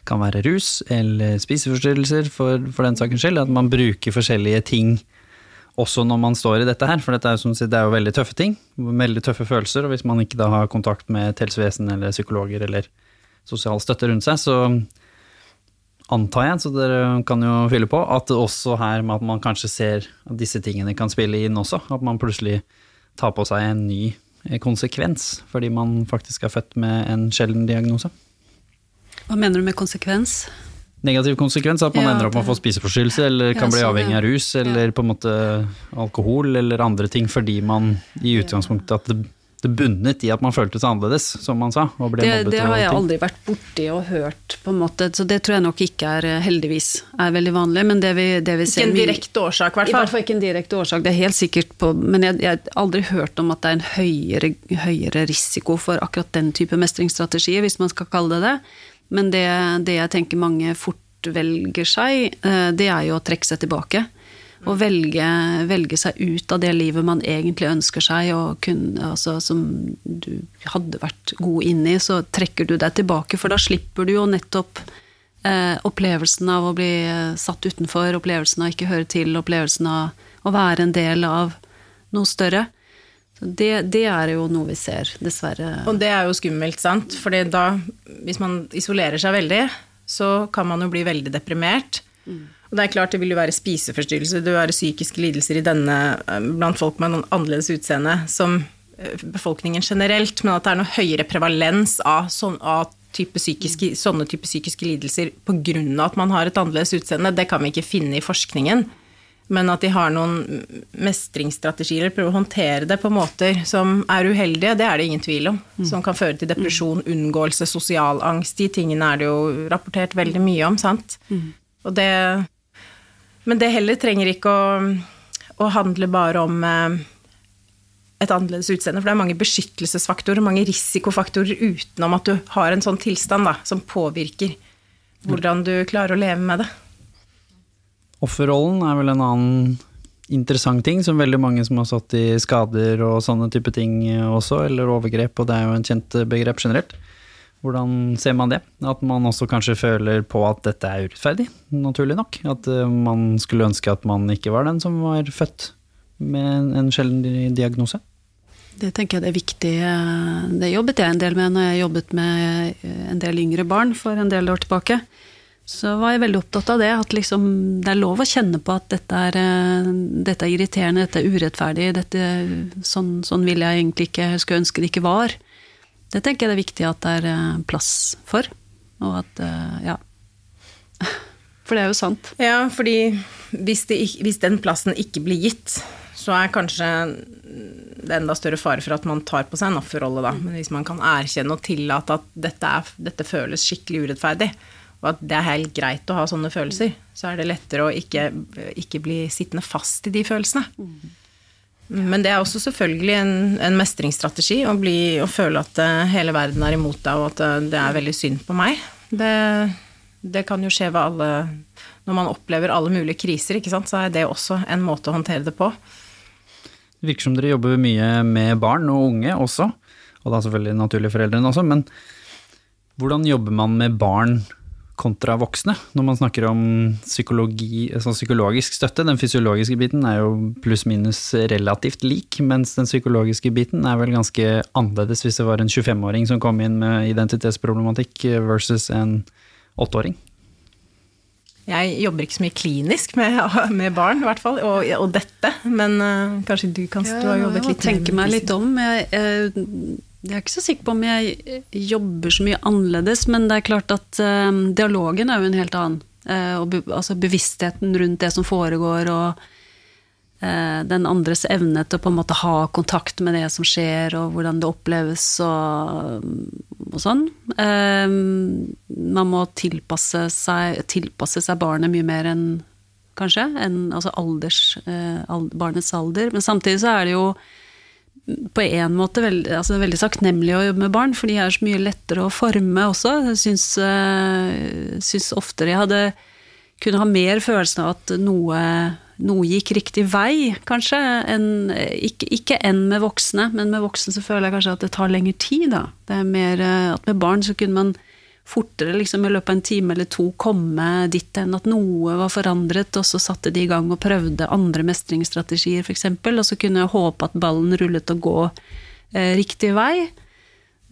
kan være rus, eller spiseforstyrrelser for, for den saken skyld. At man bruker forskjellige ting også når man står i dette her, for dette er, jo det er jo veldig tøffe ting, veldig tøffe følelser, og hvis man ikke da har kontakt med et helsevesen eller psykologer eller sosial støtte rundt seg, så antar jeg, så dere kan jo fylle på, at det også her med at man kanskje ser at disse tingene kan spille inn også. At man plutselig tar på seg en ny eh, konsekvens fordi man faktisk er født med en sjelden diagnose. Hva mener du med konsekvens? Negativ konsekvens at man Ja, ender opp med å få spiseforstyrrelse, eller kan Ja, bli avhengig av rus, eller på en måte alkohol, eller andre ting, fordi man i utgangspunktet at det, det bunnet i at man følte seg annerledes, som man sa, og ble Det, mobbet det og har jeg ting. aldri vært borti og hørt, på en måte, så det tror jeg nok ikke er, eh, heldigvis, er veldig vanlig. Men det vi, det vi Ikke en direkte årsak, i I hvert hvert fall. fall ikke en direkte årsak, det er helt sikkert på Men jeg, jeg har aldri hørt om at det er en høyere, høyere risiko for akkurat den type mestringsstrategier, hvis man skal kalle det det. Men det, det jeg tenker mange fort velger seg, eh, det er jo å trekke seg tilbake. Å velge, velge seg ut av det livet man egentlig ønsker seg, og kun, altså, som du hadde vært god inn i, så trekker du deg tilbake, for da slipper du jo nettopp eh, opplevelsen av å bli satt utenfor, opplevelsen av ikke høre til, opplevelsen av å være en del av noe større. Det, det er jo noe vi ser, dessverre. Og det er jo skummelt, sant? For da, hvis man isolerer seg veldig, så kan man jo bli veldig deprimert. Mm. Og det er klart det vil jo være spiseforstyrrelser, det vil være psykiske lidelser i denne eh, blant folk med noen annerledes utseende som eh, befolkningen generelt, men at det er noe høyere prevalens av, sånn, av type psykiske, sånne type psykiske lidelser pga. at man har et annerledes utseende, det kan vi ikke finne i forskningen. Men at de har noen mestringsstrategier, prøver å håndtere det på måter som er uheldige, det er det ingen tvil om. Mm. Som kan føre til depresjon, unngåelse, sosial angst. De tingene er det jo rapportert veldig mye om, sant. Mm. Og det men det heller trenger ikke å, å handle bare om eh, et annerledes utseende, for det er mange beskyttelsesfaktorer, mange risikofaktorer utenom at du har en sånn tilstand da, som påvirker hvordan du klarer å leve med det. Offerrollen er vel en annen interessant ting, som veldig mange som har stått i skader og sånne type ting også, eller overgrep, og det er jo en kjent begrep generelt. Hvordan ser man det? At man også kanskje føler på at dette er urettferdig, naturlig nok. At eh, man skulle ønske at man ikke var den som var født med en sjelden diagnose. Det tenker jeg det er viktig. Det jobbet jeg en del med når jeg jobbet med en del yngre barn for en del år tilbake. Så var jeg veldig opptatt av det, at liksom det er lov å kjenne på at dette er, eh, dette er irriterende, dette er urettferdig, dette, sånn, sånn vil jeg egentlig ikke, skulle ønske det ikke var. Det tenker jeg det er viktig at det er eh, plass for. Og at eh, ja. For det er jo sant. Ja, fordi hvis, det, hvis, den plassen ikke blir gitt, så er kanskje det enda større fare for at man tar på seg en offerrolle, da. Men hvis man kan erkjenne og tillate at dette, er, dette føles skikkelig urettferdig, og at det er helt greit å ha sånne følelser, så er det lettere å ikke, ikke bli sittende fast i de følelsene. Men det er også selvfølgelig en, en mestringsstrategi å, bli, å, føle at uh, hele verden er imot deg, og at uh, det er veldig synd på meg. Det, det, kan jo skje ved alle Når man opplever alle mulige kriser, sant, så er det også en måte å håndtere det på. Det virker som dere jobber mye med barn og unge også, og da selvfølgelig naturlig foreldrene også, men hvordan jobber man med barn kontra voksne, når man snakker om psykologi, sånn psykologisk støtte. Den fysiologiske biten er jo pluss-minus relativt lik, mens den psykologiske biten er vel ganske annerledes hvis det var en 25-åring som kom inn med identitetsproblematikk versus en 8-åring. Jeg jobber ikke så mye klinisk med, med barn, i hvert fall, og, og dette. Men uh, kanskje du kan ja, du har jobbet litt med Jeg tenker meg litt om. Jeg, jeg jeg er ikke så sikker på om jeg jobber så mye annerledes, men det er klart at uh, dialogen er jo en helt annen. Uh, be altså bevisstheten rundt det som foregår, og uh, den andres evne til å på en måte ha kontakt med det som skjer, og hvordan det oppleves og, og sånn. man må tilpasse seg, tilpasse seg barnet mye mer enn kanskje, enn altså alders, barnets alder. Men samtidig så er det jo på en måte veld, altså veldig takknemlig å jobbe med barn, for de er så mye lettere å forme også. Jeg syns, uh, syns oftere jeg hadde kunne ha mer følelsen av at noe, noe gikk riktig vei, kanskje. En, ikke, ikke enn med voksne, men med voksne så føler jeg kanskje at det tar lengre tid, da. Det er mer uh, at med barn så kunne man fortere liksom, i løpet av en time eller to komme dit enn at noe var forandret, og så satte de i gang og prøvde andre mestringsstrategier, f.eks., og så kunne jeg håpe at ballen rullet og gå eh, riktig vei.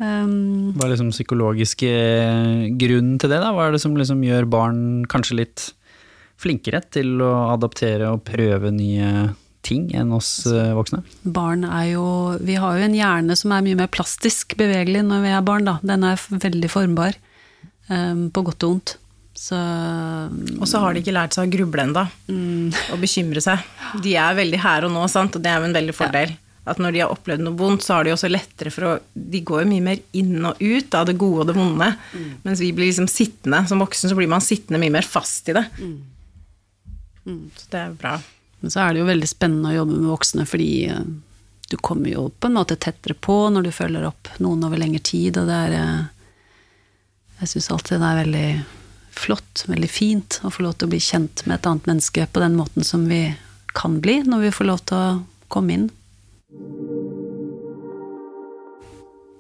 Um, Hva er liksom psykologiske grunnen til det, da? Hva er det som liksom gjør barn kanskje litt flinkere til å adaptere og prøve nye ting enn oss eh, voksne? Barn er jo Vi har jo en hjerne som er mye mer plastisk bevegelig når vi er barn, da. Den er veldig formbar. Ehm, på godt og vondt. Så, og så har de ikke lært seg å gruble ennå, mm. og bekymre seg. De er veldig her og nå, sant? og det er jo en veldig fordel. Ja. At når de har opplevd noe vondt, så har de også lettere for å De går jo mye mer inn og ut av det gode og det vonde. Mm. Mens vi blir liksom sittende som voksen, så blir man sittende mye mer fast i det. Mm. mm. Så det er bra. Men så er det jo veldig spennende å jobbe med voksne, fordi eh, du kommer jo på en måte tettere på når du følger opp noen over lengre tid, og det er eh, jeg syns alltid det er veldig flott, veldig fint, å få lov til å bli kjent med et annet menneske på den måten som vi kan bli når vi får lov til å komme inn.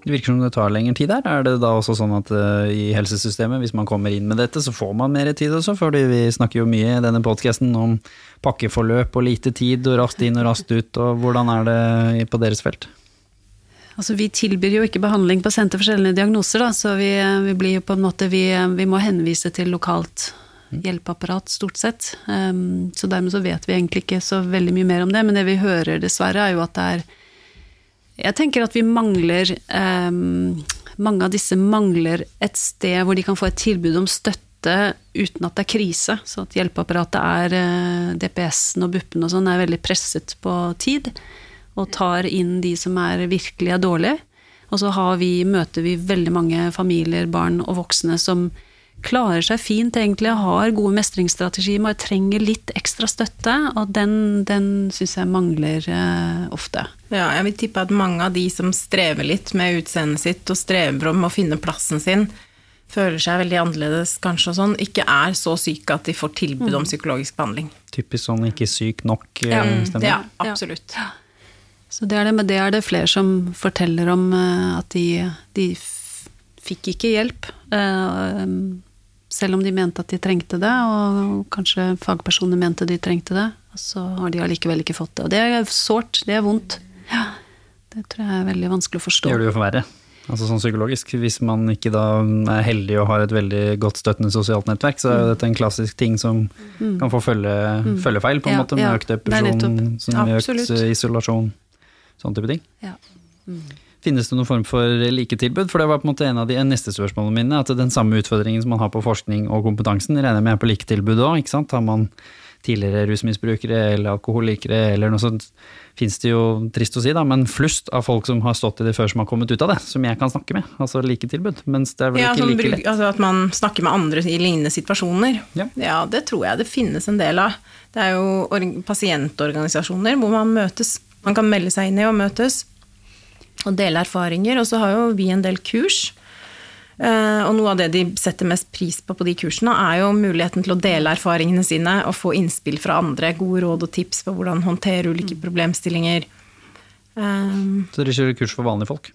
Det virker som det tar lengre tid der. Er det da også sånn at uh, i helsesystemet, hvis man kommer inn med dette, så får man mer tid også? Fordi vi snakker jo mye i denne podkasten om pakkeforløp og lite tid og raskt inn og raskt ut, og hvordan er det på deres felt? Altså, vi tilbyr jo ikke behandling på Senter for sjeldne diagnoser, da, så vi, vi, blir jo på en måte vi, vi, må henvise til lokalt hjelpeapparat, stort sett. Um, så dermed så vet vi egentlig ikke så veldig mye mer om det, men det vi hører dessverre, er jo at det er Jeg tenker at vi mangler um, Mange av disse mangler et sted hvor de kan få et tilbud om støtte uten at det er krise. Så at hjelpeapparatet er uh, DPS-en og BUP-en og sånn er veldig presset på tid og tar inn de som er virkelig er dårlige. Og så vi, møter vi veldig mange familier, barn og voksne som klarer seg fint, egentlig, har gode mestringsstrategier, men trenger litt ekstra støtte, og den, den syns jeg mangler eh, ofte. Ja, jeg vil tippe at mange av de som strever litt med utseendet sitt, og strever om å finne plassen sin, føler seg veldig annerledes kanskje og sånn, ikke er så syke at de får tilbud om mm. psykologisk behandling. Typisk sånn ikke syk nok, eh, ja. Ja, absolutt. Ja. Så det er det, men det er det flere som forteller om eh, at de, de fikk ikke hjelp. Eh, selv om de mente at de trengte det, og kanskje fagpersoner mente de trengte det. Så har de allikevel ikke fått det. Og det er sårt, det er vondt. Ja, det tror jeg er veldig vanskelig å forstå. Det gjør det jo for verre. Altså sånn psykologisk. Hvis man ikke da er heldig og har et veldig godt støttende sosialt nettverk, så er dette en klassisk ting som mm. kan få følge, mm. følgefeil, på en ja, måte, med ja, økt depresjon, økt isolasjon. Sånn type ting. Ja. Mm. Finnes det noen form for liketilbud? For det var på en måte en av de neste spørsmålene mine. At den samme utfordringen som man har på forskning og kompetansen, regner jeg med er på liketilbud òg. Har man tidligere rusmisbrukere eller alkoholikere eller noe sånt, fins det jo, trist å si, da, men flust av folk som har stått i det før som har kommet ut av det, som jeg kan snakke med. Altså liketilbud. Mens det er vel ja, ikke like lett. Altså at man snakker med andre i lignende situasjoner. Ja. ja, det tror jeg det finnes en del av. Det er jo pasientorganisasjoner hvor man møtes man kan melde seg inn i og møtes og dele erfaringer. Og så har jo vi en del kurs. Eh, og noe av det de setter mest pris på på de kursene, er jo muligheten til å dele erfaringene sine og få innspill fra andre. Gode råd og tips på hvordan håndtere ulike problemstillinger. Um, så dere kjører kurs for vanlige folk?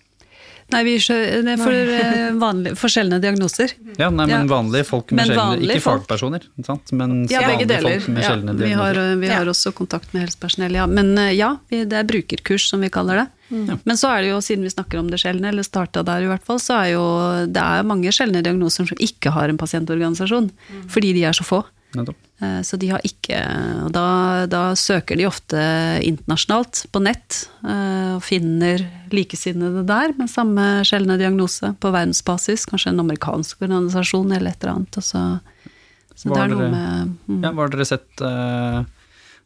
Nei, vi det er for, eh, for sjeldne diagnoser. Ja, nei, men vanlige folk med sjeldne Ikke fagpersoner, sant? men ja, vanlige deler. folk med ja, diagnoser. Vi har, eh, vi har også kontakt med helsepersonell, ja. Men eh, ja, det er brukerkurs, som vi kaller det. Mm. Men så er det jo, siden vi snakker om det sjeldne, eller starta der i hvert fall, så er jo det er mange sjeldne diagnoser som ikke har en pasientorganisasjon. Mm. Fordi de er så få. Nettopp. Så de har ikke Og da, da, søker de ofte internasjonalt på nett og finner likesinnede der med samme sjeldne diagnose på verdensbasis. Kanskje en amerikansk organisasjon eller et eller annet. Så, så det er noe med mm. ja, Hva har dere sett uh,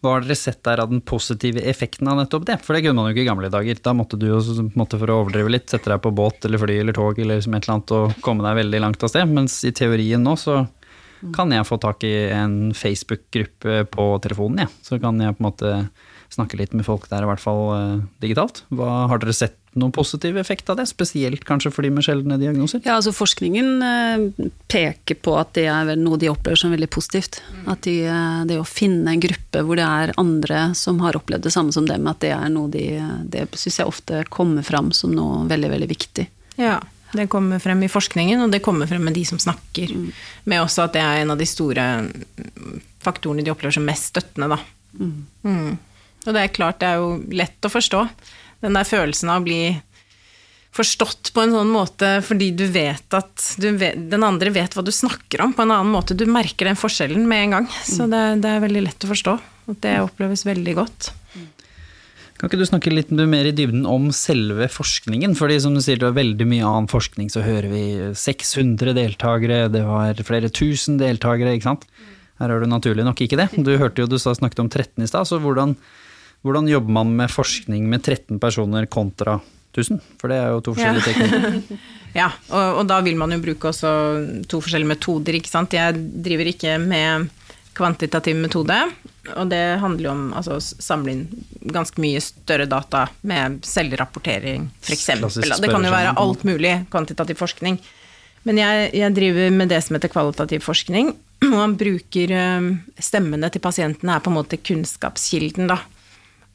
hva har dere sett der av den positive effekten av nettopp det? For det kunne man jo ikke i gamle dager. Da måtte du jo, måtte for å overdrive litt, sette deg på båt eller fly eller tog eller som et eller annet og komme deg veldig langt av sted. Mens i teorien nå så kan jeg få tak i en Facebook-gruppe på telefonen, ja. Så kan jeg på en måte snakke litt med folk der, i hvert fall uh, digitalt. Hva, har dere sett noen positiv effekt av det, spesielt kanskje for de med sjeldne diagnoser? Ja, altså Forskningen uh, peker på at det er noe de opplever som veldig positivt. Mm. At de, uh, det å finne en gruppe hvor det er andre som har opplevd det samme som dem, at det er noe de Det syns jeg ofte kommer fram som noe veldig, veldig viktig. Ja. Det kommer frem i forskningen, og det kommer frem med de som snakker mm. med også, at det er en av de store faktorene de opplever som mest støttende, da. Mm. Mm. Og det er klart, det er jo lett å forstå. Den der følelsen av å bli forstått på en sånn måte fordi du vet at du vet, den andre vet hva du snakker om på en annen måte. Du merker den forskjellen med en gang. Så det, det er veldig lett å forstå. Og det oppleves veldig godt. Kan ikke du snakke litt mer i dybden om selve forskningen? Fordi som du sier, det var veldig mye annen forskning, så hører vi 600 deltakere, det var flere tusen deltakere, ikke sant. Her har du naturlig nok ikke det. Du hørte jo du snakket om 13 i stad, så hvordan, hvordan, jobber man med forskning med 13 personer kontra 1000? For det er jo to forskjellige ja. teknikker. ja, og, og, da vil man jo bruke også to forskjellige metoder, ikke sant. Jeg driver ikke med kvantitativ metode. Og det handler jo om altså, å samle inn ganske mye større data med selvrapportering, f.eks. Det kan jo være alt mulig kvantitativ forskning. Men jeg, jeg driver med det som heter kvalitativ forskning, og man bruker eh, stemmene til pasientene er på en måte kunnskapskilden, da.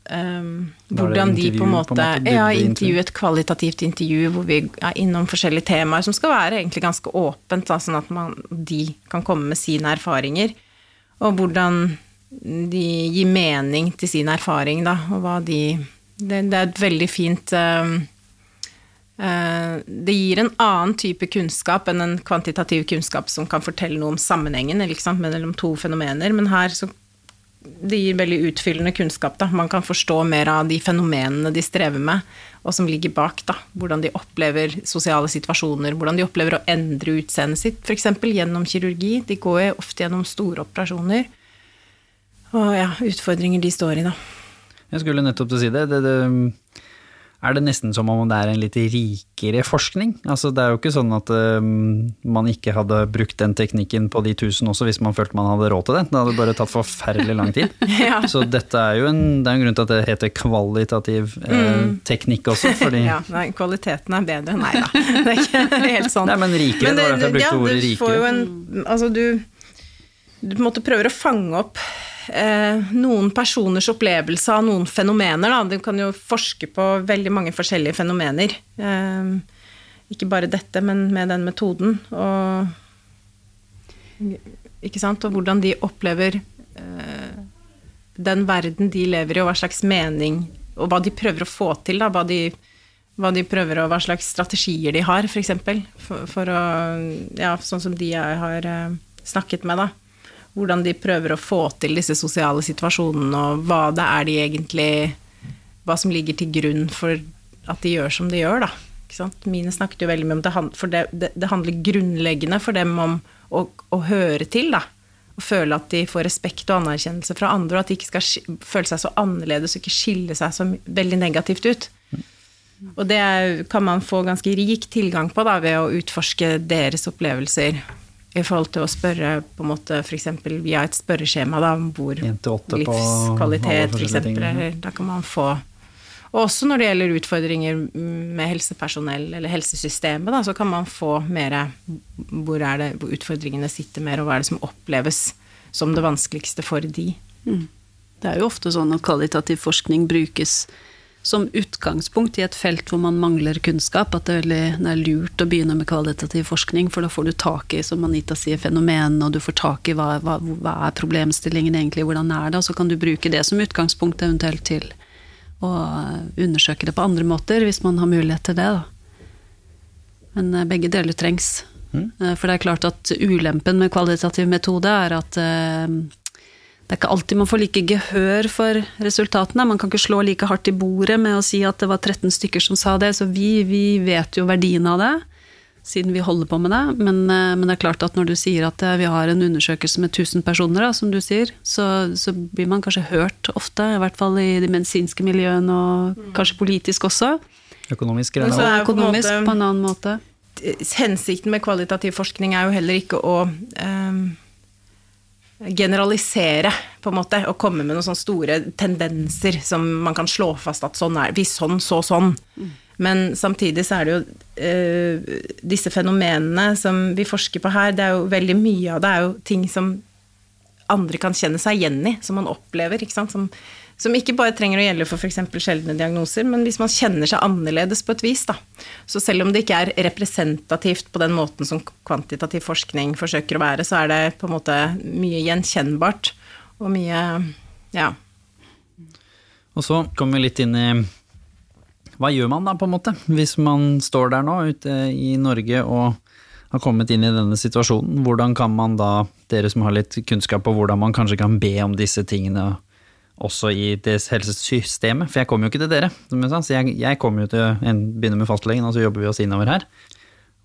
Um, Da hvordan de på en måte, på en måte, Ja, intervju, et kvalitativt intervju hvor vi er innom forskjellige temaer som skal være egentlig ganske åpent, da, sånn at man, de kan komme med sine erfaringer. Og hvordan de gir mening til sin erfaring, da, og hva de Det, det er et veldig fint um, uh, Det gir en annen type kunnskap enn en kvantitativ kunnskap som kan fortelle noe om sammenhengen ikke sant, mellom to fenomener, men her så det gir veldig utfyllende kunnskap. Da. Man kan forstå mer av de fenomenene de strever med, og som ligger bak. Da. Hvordan de opplever sosiale situasjoner, hvordan de opplever å endre utseendet sitt, f.eks. gjennom kirurgi. De går ofte gjennom store operasjoner. Og ja, utfordringer de står i, da. Jeg skulle nettopp til å si det. det, det er det nesten som om det er en litt rikere forskning? Altså, det er jo ikke sånn at uh, man ikke hadde brukt den teknikken på de tusen også, hvis man følte man hadde råd til det. Det hadde bare tatt forferdelig lang tid. Ja. Så dette er jo en, det er en grunn til at det heter kvalitativ eh, teknikk også, fordi Ja, nei, kvaliteten er bedre. Nei da, det er ikke helt sånn. Nei, men rikere, det var derfor jeg brukte ja, ordet du får jo rikere. en, altså du, du på en måte prøver å fange opp eh, noen personers opplevelse av noen fenomener. Da. Du kan jo forske på veldig mange forskjellige fenomener. Eh, ikke bare dette, men med den metoden. Og, ikke sant? og hvordan de opplever eh, den verden de lever i, og hva slags mening Og hva de prøver å få til, da. Hva de, hva de prøver og hva slags strategier de har, f.eks. For, for å Ja, sånn som de jeg har eh, snakket med, da. Hvordan de prøver å få til disse sosiale situasjonene, og hva det er de egentlig Hva som ligger til grunn for at de gjør som de gjør, da. Ikke sant? Mine snakket jo veldig mye om det, for det, det, det handler grunnleggende for dem om å, å høre til, da. Og føle at de får respekt og anerkjennelse fra andre, og at de ikke skal føle seg så annerledes og ikke skille seg så veldig negativt ut. Og det kan man få ganske rik tilgang på da, ved å utforske deres opplevelser i forhold til å spørre på en måte f.eks. via et spørreskjema da, om hvor livskvalitet f.eks. Da kan man få Og også når det gjelder utfordringer med helsepersonell eller helsesystemet, da, så kan man få mer hvor, er det, hvor utfordringene sitter mer, og hva er det som oppleves som det vanskeligste for de. Det er jo ofte sånn at kvalitativ forskning brukes som utgangspunkt i et felt hvor man mangler kunnskap, at det er, veldig, det er lurt å begynne med kvalitativ forskning, for da får du tak i, som Anita sier, fenomenene, og du får tak i hva, hva, hva er problemstillingen egentlig, hvordan er det, og så kan du bruke det som utgangspunkt eventuelt til å undersøke det på andre måter, hvis man har mulighet til det, da. Men eh, begge deler trengs. Mm. For det er klart at ulempen med kvalitativ metode er at eh, det er ikke alltid man får like gehør for resultatene. Man kan ikke slå like hardt i bordet med å si at det var 13 stykker som sa det, så vi, vi vet jo verdien av det, siden vi holder på med det. Men, eh, men det er klart at når du sier at eh, vi har en undersøkelse med 1000 personer, da, som du sier, så, så blir man kanskje hørt ofte, i hvert fall i de medisinske miljøene, og kanskje politisk også. Økonomisk greier, så greie. er på en Økonomisk måte- på en annen måte. hensikten med kvalitativ forskning er jo heller ikke å ehm, generalisere, på en måte, og komme med noen sånne store tendenser som man kan slå fast at sånn er Hvis sånn, så sånn. Men samtidig så er det jo eh, disse fenomenene som vi forsker på her, det er jo veldig mye av det er jo ting som andre kan kjenne seg igjen i, som man opplever. Ikke sant? Som, som ikke bare trenger å gjelde for f.eks. sjeldne diagnoser, men hvis man kjenner seg annerledes på et vis. Da. Så selv om det ikke er representativt på den måten som kvantitativ forskning forsøker å være, så er det på en måte mye gjenkjennbart og mye Ja. Og så kommer vi litt inn i hva gjør man da, på en måte, hvis man står der nå ute i Norge og har kommet inn i denne situasjonen? Hvordan kan man da, dere som har litt kunnskap på hvordan man kanskje kan be om disse tingene også i det helsesystemet? For jeg kommer jo ikke til dere, som jeg sa, så jeg, jeg kommer jo til en begynner med fastlegen, og så jobber vi oss innover her.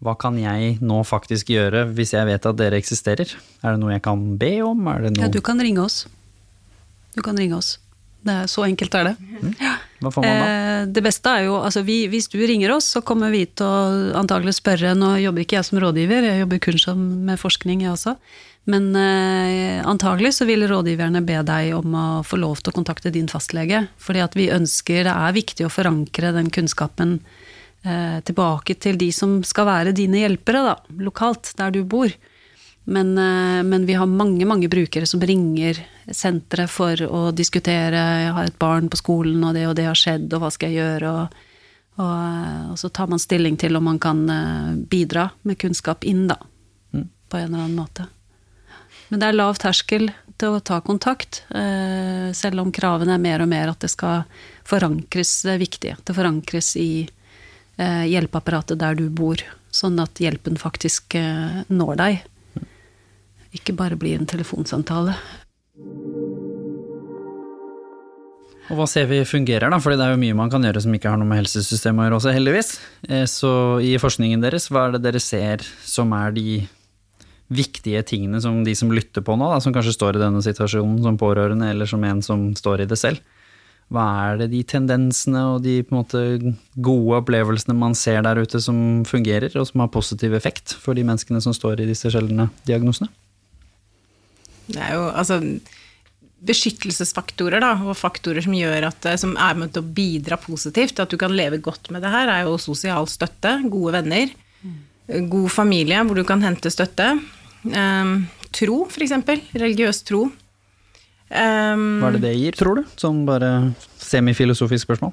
Hva kan jeg nå faktisk gjøre hvis jeg vet at dere eksisterer? Er det noe jeg kan be om? Er Ja, du kan ringe oss. Du kan ringe oss. Det er, så enkelt er det. Hva får man da? Eh, det beste er jo, altså vi, Hvis du ringer oss, så kommer vi til å antagelig spørre Nå jobber ikke jeg som rådgiver, jeg jobber kun som med forskning, jeg også. Men eh, antagelig så vil rådgiverne be deg om å få lov til å kontakte din fastlege. Fordi at vi ønsker, det er viktig å forankre den kunnskapen eh, tilbake til de som skal være dine hjelpere, da, lokalt, der du bor. Men, eh, men vi har mange, mange brukere som ringer senteret for å diskutere 'jeg har et barn på skolen, og det og det har skjedd, og hva skal jeg gjøre', og, og, og så tar man stilling til om man kan eh, bidra med kunnskap inn, da. På en eller annen måte. Men det er lav terskel til å ta kontakt, eh, selv om kravene er mer og mer at det skal forankres, det er viktig. At det forankres i eh, hjelpeapparatet der du bor, sånn at hjelpen faktisk eh, når deg. Ikke bare blir en telefonsamtale. Og hva ser vi fungerer, da? Fordi det er jo mye man kan gjøre som ikke har noe med helsesystemet å gjøre også, heldigvis. Så i forskningen deres, hva er det dere ser som er de viktige tingene som de som lytter på nå, da, som kanskje står i denne situasjonen som pårørende, eller som en som står i det selv? Hva er det de tendensene og de på en måte gode opplevelsene man ser der ute som fungerer, og som har positiv effekt for de menneskene som står i disse sjeldne diagnosene? Det er jo altså beskyttelsesfaktorer, da, og faktorer som gjør at eh, som er med til å bidra positivt at du kan leve godt med det her, er jo sosial støtte, gode venner, god familie hvor du kan hente støtte. Um, tro, eksempel. Religiøs tro. Um, Hva er det det gir, tror du? Sånn bare semifilosofisk spørsmål.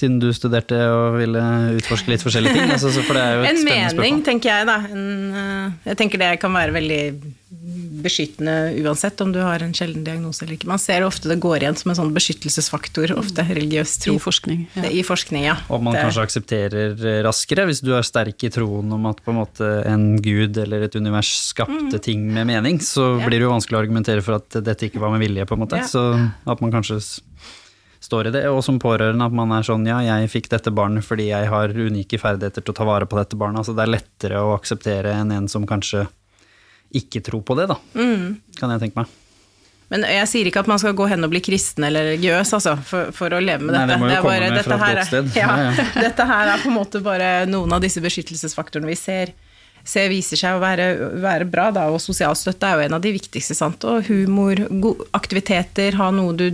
Siden du studerte og ville utforske litt forskjellige ting. Altså, for det er jo et En spennende mening, spørsmål. tenker jeg, da. En, eh, jeg tenker det kan være veldig beskyttende uansett om du har en sjelden diagnose eller ikke. Man ser ofte det går igjen som en sånn beskyttelsesfaktor, ofte religiøs tro. I forskning. Ja. I forskning, ja. Og man Det- kanskje aksepterer eh, raskere, hvis du er sterk i troen om at på en måte en gud eller et univers skapte ting med mening, så Mm. Ja. blir det jo vanskelig å argumentere for at dette ikke var med vilje, på en måte. Ja. Så at man kanskje står i det. Og som pårørende at man er sånn ja, jeg fikk dette barnet fordi jeg har unike ferdigheter til å ta vare på dette barnet. Altså det er lettere å akseptere enn en som kanskje ikke tror på det, da. Mm. Kan jeg tenke meg. Men jeg sier ikke at man skal gå hen og bli kristen eller religiøs, altså, for, for å leve med Nei, dette. det må jo det komme med fra et godt sted. Ja, Ja, ja. dette her er på en måte bare noen av disse beskyttelsesfaktorene vi ser, ser viser seg å være, være bra, da, og sosial støtte er jo en av de viktigste, sant. Og humor, aktiviteter, ha noe du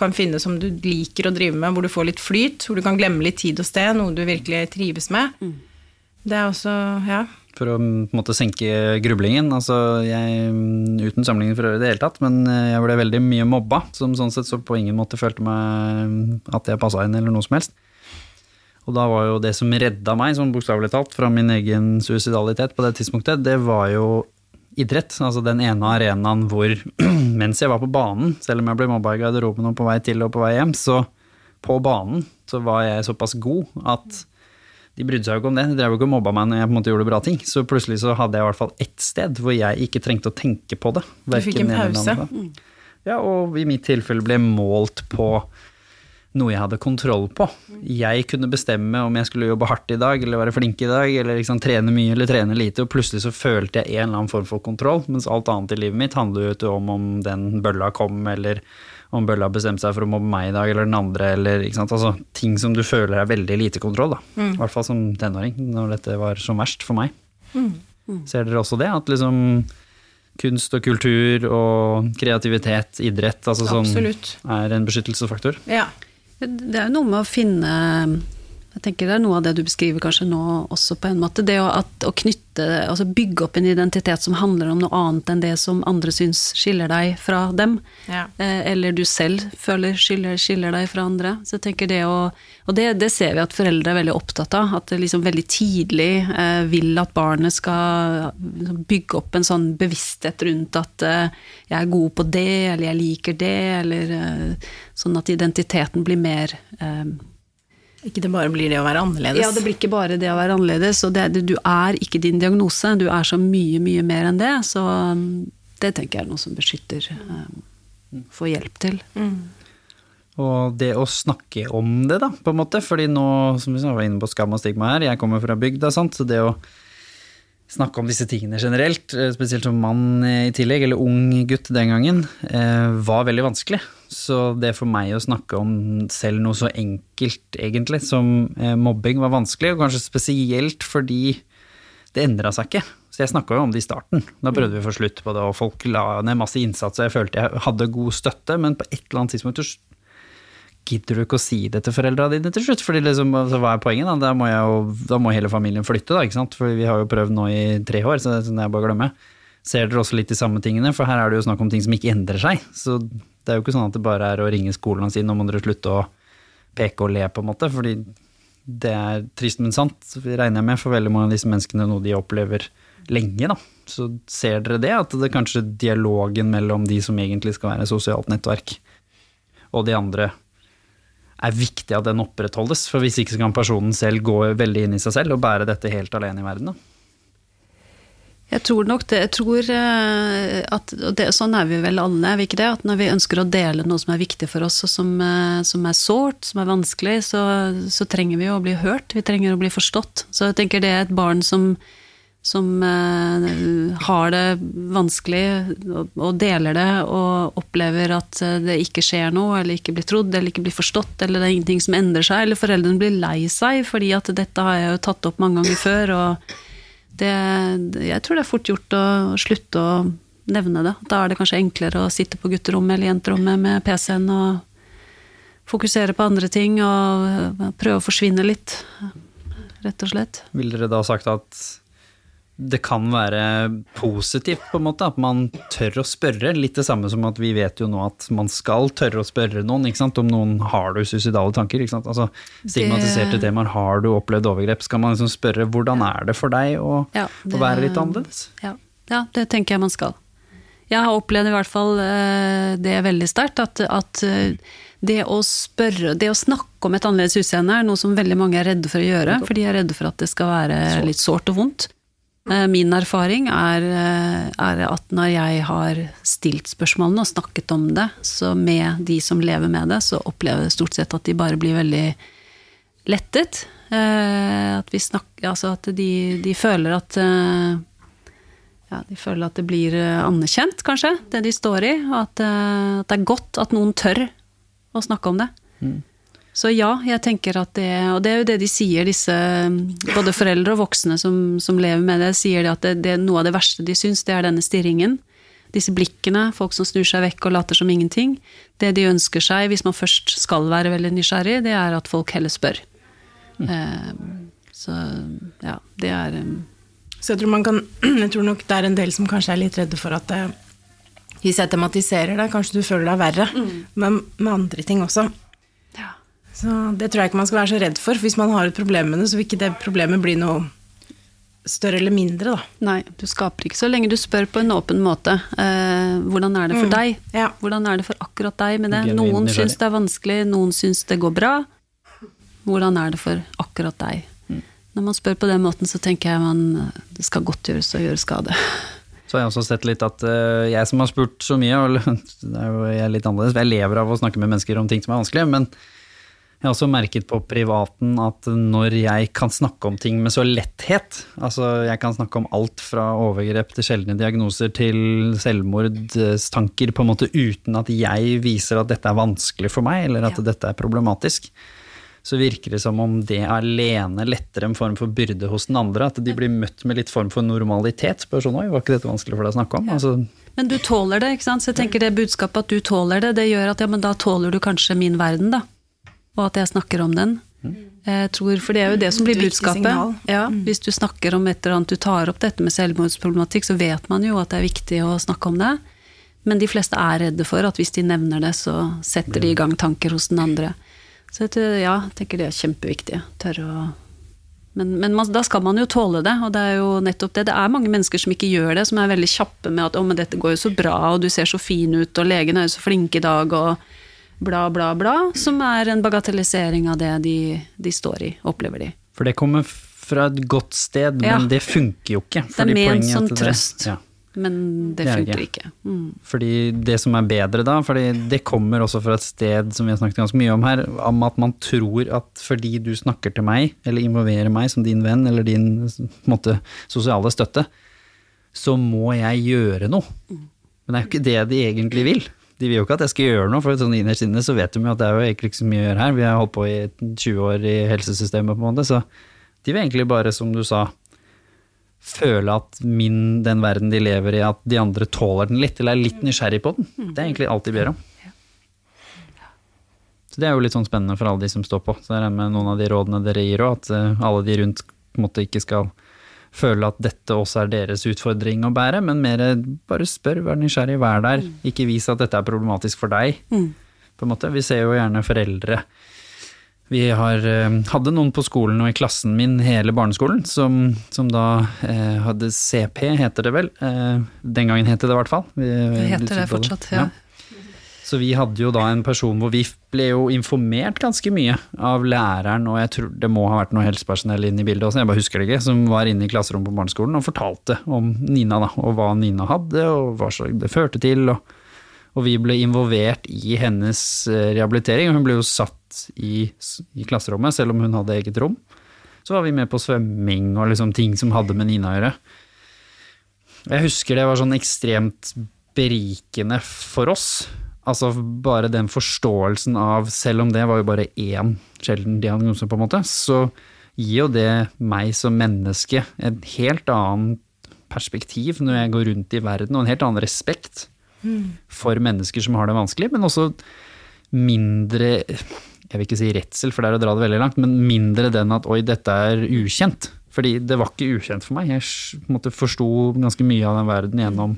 kan finne som du liker å drive med, hvor du får litt flyt, hvor du kan glemme litt tid og sted, noe du virkelig trives med. Det er også, ja. for å mm, på en måte senke grublingen. Altså, jeg, mm, uten sammenligning for øvrig i det hele tatt, men eh, jeg ble veldig mye mobba, som sånn sett så på ingen måte følte meg mm, at jeg passa inn eller noe som helst. Og da var jo det som redda meg, sånn bokstavelig talt, fra min egen suicidalitet på det tidspunktet, det var jo idrett. Altså den ene arenaen hvor, mens jeg var på banen, selv om jeg ble mobba i garderoben og på vei til og på vei hjem, så på banen så var jeg såpass god at de brydde seg jo ikke om det. De drev jo ikke og mobba meg når jeg på en måte gjorde bra ting. Så plutselig så hadde jeg i hvert fall ett sted hvor jeg ikke trengte å tenke på det. Du fikk en pause. Ja, og i mitt tilfelle ble målt på noe jeg hadde kontroll på. Jeg kunne bestemme om jeg skulle jobbe hardt i dag, eller være flink i dag, eller liksom trene mye eller trene lite, og plutselig så følte jeg en eller annen form for kontroll, mens alt annet i livet mitt handler jo ikke om om den bølla kom, eller om bølla bestemte seg for å mobbe meg i dag, eller den andre, eller ikke sant. Altså ting som du føler er veldig lite kontroll, da. I hvert fall som tenåring, når dette var som verst for meg. Ser dere også det? At liksom kunst og kultur og kreativitet, idrett, altså sånn Absolutt. er en beskyttelsesfaktor? Ja. Det er jo noe med å finne Jeg tenker det er noe av det du beskriver kanskje nå også, på en måte. Det å, at, å knytte Altså bygge opp en identitet som handler om noe annet enn det som andre syns skiller deg fra dem. Ja. Eh, Eller du selv føler skiller, skiller deg fra andre. Så jeg tenker det å Og det, det ser vi at foreldre er veldig opptatt av. At det liksom veldig tidlig eh, vil at barnet skal liksom bygge opp en sånn bevissthet rundt at eh, jeg er god på det, eller jeg liker det, eller eh, sånn at identiteten blir mer eh, Ikke det bare blir det å være annerledes. ja, det blir ikke bare det å være annerledes, og det, du er ikke din diagnose, du er så mye, mye mer enn det. Så um, det tenker jeg er noe som beskytter, um, får hjelp til. Og det å snakke om det, da, på en måte. Fordi nå, som vi var inne på skam og stigma her, jeg kommer fra bygda, sant. Så det å snakke om disse tingene generelt, eh, spesielt som mann eh, i tillegg, eller ung gutt den gangen, eh, var veldig vanskelig. Så det for meg å snakke om selv noe så enkelt, egentlig, som mobbing var vanskelig, og kanskje spesielt fordi det endra seg ikke. Så jeg snakka jo om det i starten. Da prøvde vi å få slutt på det, og folk la ned masse innsats, og jeg følte jeg hadde god støtte, men på et eller annet tidspunkt gidder du ikke å si det til foreldra dine til slutt? Fordi liksom, altså, hva er poenget? Da? Da, må jo, da må hele familien flytte, da, ikke sant? For vi har jo prøvd nå i tre år, så det er sånn bare glemmer. Ser dere også litt de samme tingene? For her er det jo snakk om ting som ikke endrer seg. Så det er jo ikke sånn at det bare er å ringe skolen og si nå må dere slutte å peke og le, på en måte. Fordi det er trist, men sant, regner jeg med, for veldig mange av disse menneskene noe de opplever lenge, da. Så ser dere det, at det er kanskje dialogen mellom de som egentlig skal være sosialt nettverk, og de andre, er viktig at den opprettholdes. For hvis ikke så kan personen selv gå veldig inn i seg selv og bære dette helt alene i verden. da. Jeg tror nok det. Jeg tror eh, at og det, Sånn er vi vel alle, er vi ikke det? At når vi ønsker å dele noe som er viktig for oss, og som, eh, som er sårt, som er vanskelig, så, så, trenger vi å bli hørt. Vi trenger å bli forstått. Så jeg tenker det er et barn som, som uh, har det vanskelig og, deler det, og opplever at det ikke skjer noe, eller ikke blir trodd, eller ikke blir forstått, eller det er ingenting som endrer seg, eller foreldrene blir lei seg fordi at dette har jeg jo tatt opp mange ganger før. og det, jeg tror det er fort gjort å slutte å nevne det. Da er det kanskje enklere å sitte på gutterommet eller jenterommet med PC-en og fokusere på andre ting og prøve å forsvinne litt, rett og slett. Vil dere da sagt at det kan være positivt, på en måte, at man tør å spørre. Litt det samme som at vi vet jo nå at man skal tørre å spørre noen om noen har du suicidale tanker. Altså, Stigmatiserte det... temaer, har du opplevd overgrep? Skal man liksom spørre hvordan er det for deg å, ja, det... å være litt annerledes? Ja. ja. det tenker jeg man skal. Jeg har opplevd i hvert fall eh, det veldig sterkt, at, at eh, det å spørre, det å snakke om et annerledes utseende er noe som veldig mange er redde for å gjøre, for de er redde for at det skal være litt sårt og vondt. Eh, min erfaring er, eh, er, at når jeg har stilt spørsmålene og snakket om det, så med de som lever med det, så opplever jeg stort sett at de bare blir veldig lettet. Eh, at, snakker, altså at de, de, føler at ja, de føler at det blir anerkjent, kanskje, det de står i. Og at, at det er godt at noen tør å snakke om det. Mm. Så ja, jeg tenker at det Og det er jo det de sier, disse både foreldre og voksne som, som lever med det, sier de at det, det, noe av det verste de syns, det er denne stirringen. Disse blikkene, folk som snur seg vekk og later som ingenting. Det de ønsker seg, hvis man først skal være veldig nysgjerrig, det er at folk heller spør. Mm. Eh, så ja, det er um... Så jeg tror, man kan, jeg tror nok det er en del som kanskje er litt redde for at det, hvis jeg tematiserer det, kanskje du føler deg verre. Mm. Men med andre ting også. Så det tror jeg ikke man skal være så redd for. Hvis man har et problem med det, så vil ikke det problemet bli noe større eller mindre, da. Nei, du skaper ikke så lenge du spør på en åpen måte. Eh, hvordan er det for mm, deg? Ja. Hvordan er det for akkurat deg med det? Noen syns det er vanskelig, noen syns det går bra. Hvordan er det for akkurat deg? Mm. Når man spør på den måten, så tenker jeg man det skal godt gjøres å gjøre skade. Så har jeg også sett litt at uh, jeg som har spurt så mye, og det er jo jeg litt annerledes, for jeg lever av å snakke med mennesker om ting som er vanskelig, men jeg har også merket på privaten at når jeg kan snakke om ting med så letthet, altså jeg kan snakke om alt fra overgrep til sjeldne diagnoser til selvmordstanker, på en måte uten at jeg viser at dette er vanskelig for meg, eller at ja. dette er problematisk, så virker det som om det alene letter en form for byrde hos den andre. At de blir møtt med litt form for normalitet. Sånn var ikke dette vanskelig for deg å snakke om? Altså, men du tåler det, ikke sant. Så jeg tenker det budskapet at du tåler det, det gjør at ja, men da tåler du kanskje min verden, da og at jeg snakker om den. Jeg tror, For det er jo det som blir budskapet. Ja, mm. hvis du snakker om et eller annet, du tar opp dette med selvmordsproblematikk, så vet man jo at det er viktig å snakke om det. Men de fleste er redde for at hvis de nevner det, så setter de i gang tanker hos den andre. Så jeg ja, tenker det er kjempeviktig. Tørre å men, men man, da skal man jo tåle det, og det er jo nettopp det. Det er mange mennesker som ikke gjør det, som er veldig kjappe med at 'å, men dette går jo så bra', og 'du ser så fin ut', og 'legen er jo så flink i dag', og bla, bla, bla, som er en bagatellisering av det de, de står i, opplever de. For det kommer fra et godt sted, men ja. det funker jo ikke. Det er ment som trøst. Ja. Men det, det funker ikke. ikke. Mm. Fordi det som er bedre da, fordi det kommer også fra et sted som vi har snakket ganske mye om her, om at man tror at fordi du snakker til meg, eller involverer meg som din venn, eller din måte, sosiale støtte, så må jeg gjøre noe. Mm. Men det er jo ikke det de egentlig vil de vil jo ikke at jeg skal gjøre noe, for sånn innerst inne så vet de jo at det er jo egentlig ikke så mye å gjøre her. Vi har holdt på i 20 år i helsesystemet, på en måte, så de vil egentlig bare, som du sa, føle at min, den verden de lever i, at de andre tåler den litt, eller er litt nysgjerrig på den. Det er egentlig alt de ber om. Så det er jo litt sånn spennende for alle de som står på. Så det er med noen av de rådene dere gir òg, at eh, alle de rundt på en måte ikke skal føle at dette også er deres utfordring å bære, men mer bare spør, vær nysgjerrig, vær der. Ikke vis at dette er problematisk for deg. På en måte. Vi ser jo gjerne foreldre vi har, eh, hadde noen på skolen og i klassen min hele barneskolen som, som da eh, hadde CP, heter det vel. Eh, den gangen het det det i hvert fall. Vi, Det heter det fortsatt, ja. Så vi hadde jo da en person hvor vi ble jo informert ganske mye av læreren, og jeg tror det må ha vært noe helsepersonell inne i bildet også, jeg bare husker det ikke, som var inne i klasserommet på barneskolen og fortalte om Nina, da, og hva Nina hadde, og hva det førte til. og og vi ble involvert i hennes rehabilitering, rehabilitering. Hun ble jo satt i, i, klasserommet, selv om hun hadde eget rom. Så var vi med på svømming og liksom ting som hadde med Nina å gjøre. Jeg husker det var sånn ekstremt berikende for oss. Altså bare den forståelsen av, selv om det var jo bare én sjelden diagnose, på en måte, så gir jo det meg som menneske et helt annet perspektiv når jeg går rundt i verden, og en helt annen respekt for mennesker som har det vanskelig, men også mindre Jeg vil ikke si redsel, for det er å dra det veldig langt, men mindre den at oi, dette er ukjent. Fordi det var ikke ukjent for meg. Jeg forsto ganske mye av den verden gjennom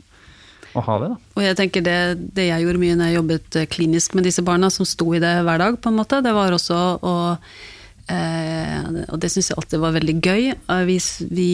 å ha det. Da. Og jeg tenker det, det jeg gjorde mye når jeg jobbet klinisk med disse barna, som sto i det hver dag, på en måte, det var også å Eh, og det syns jeg alltid var veldig gøy. Hvis vi,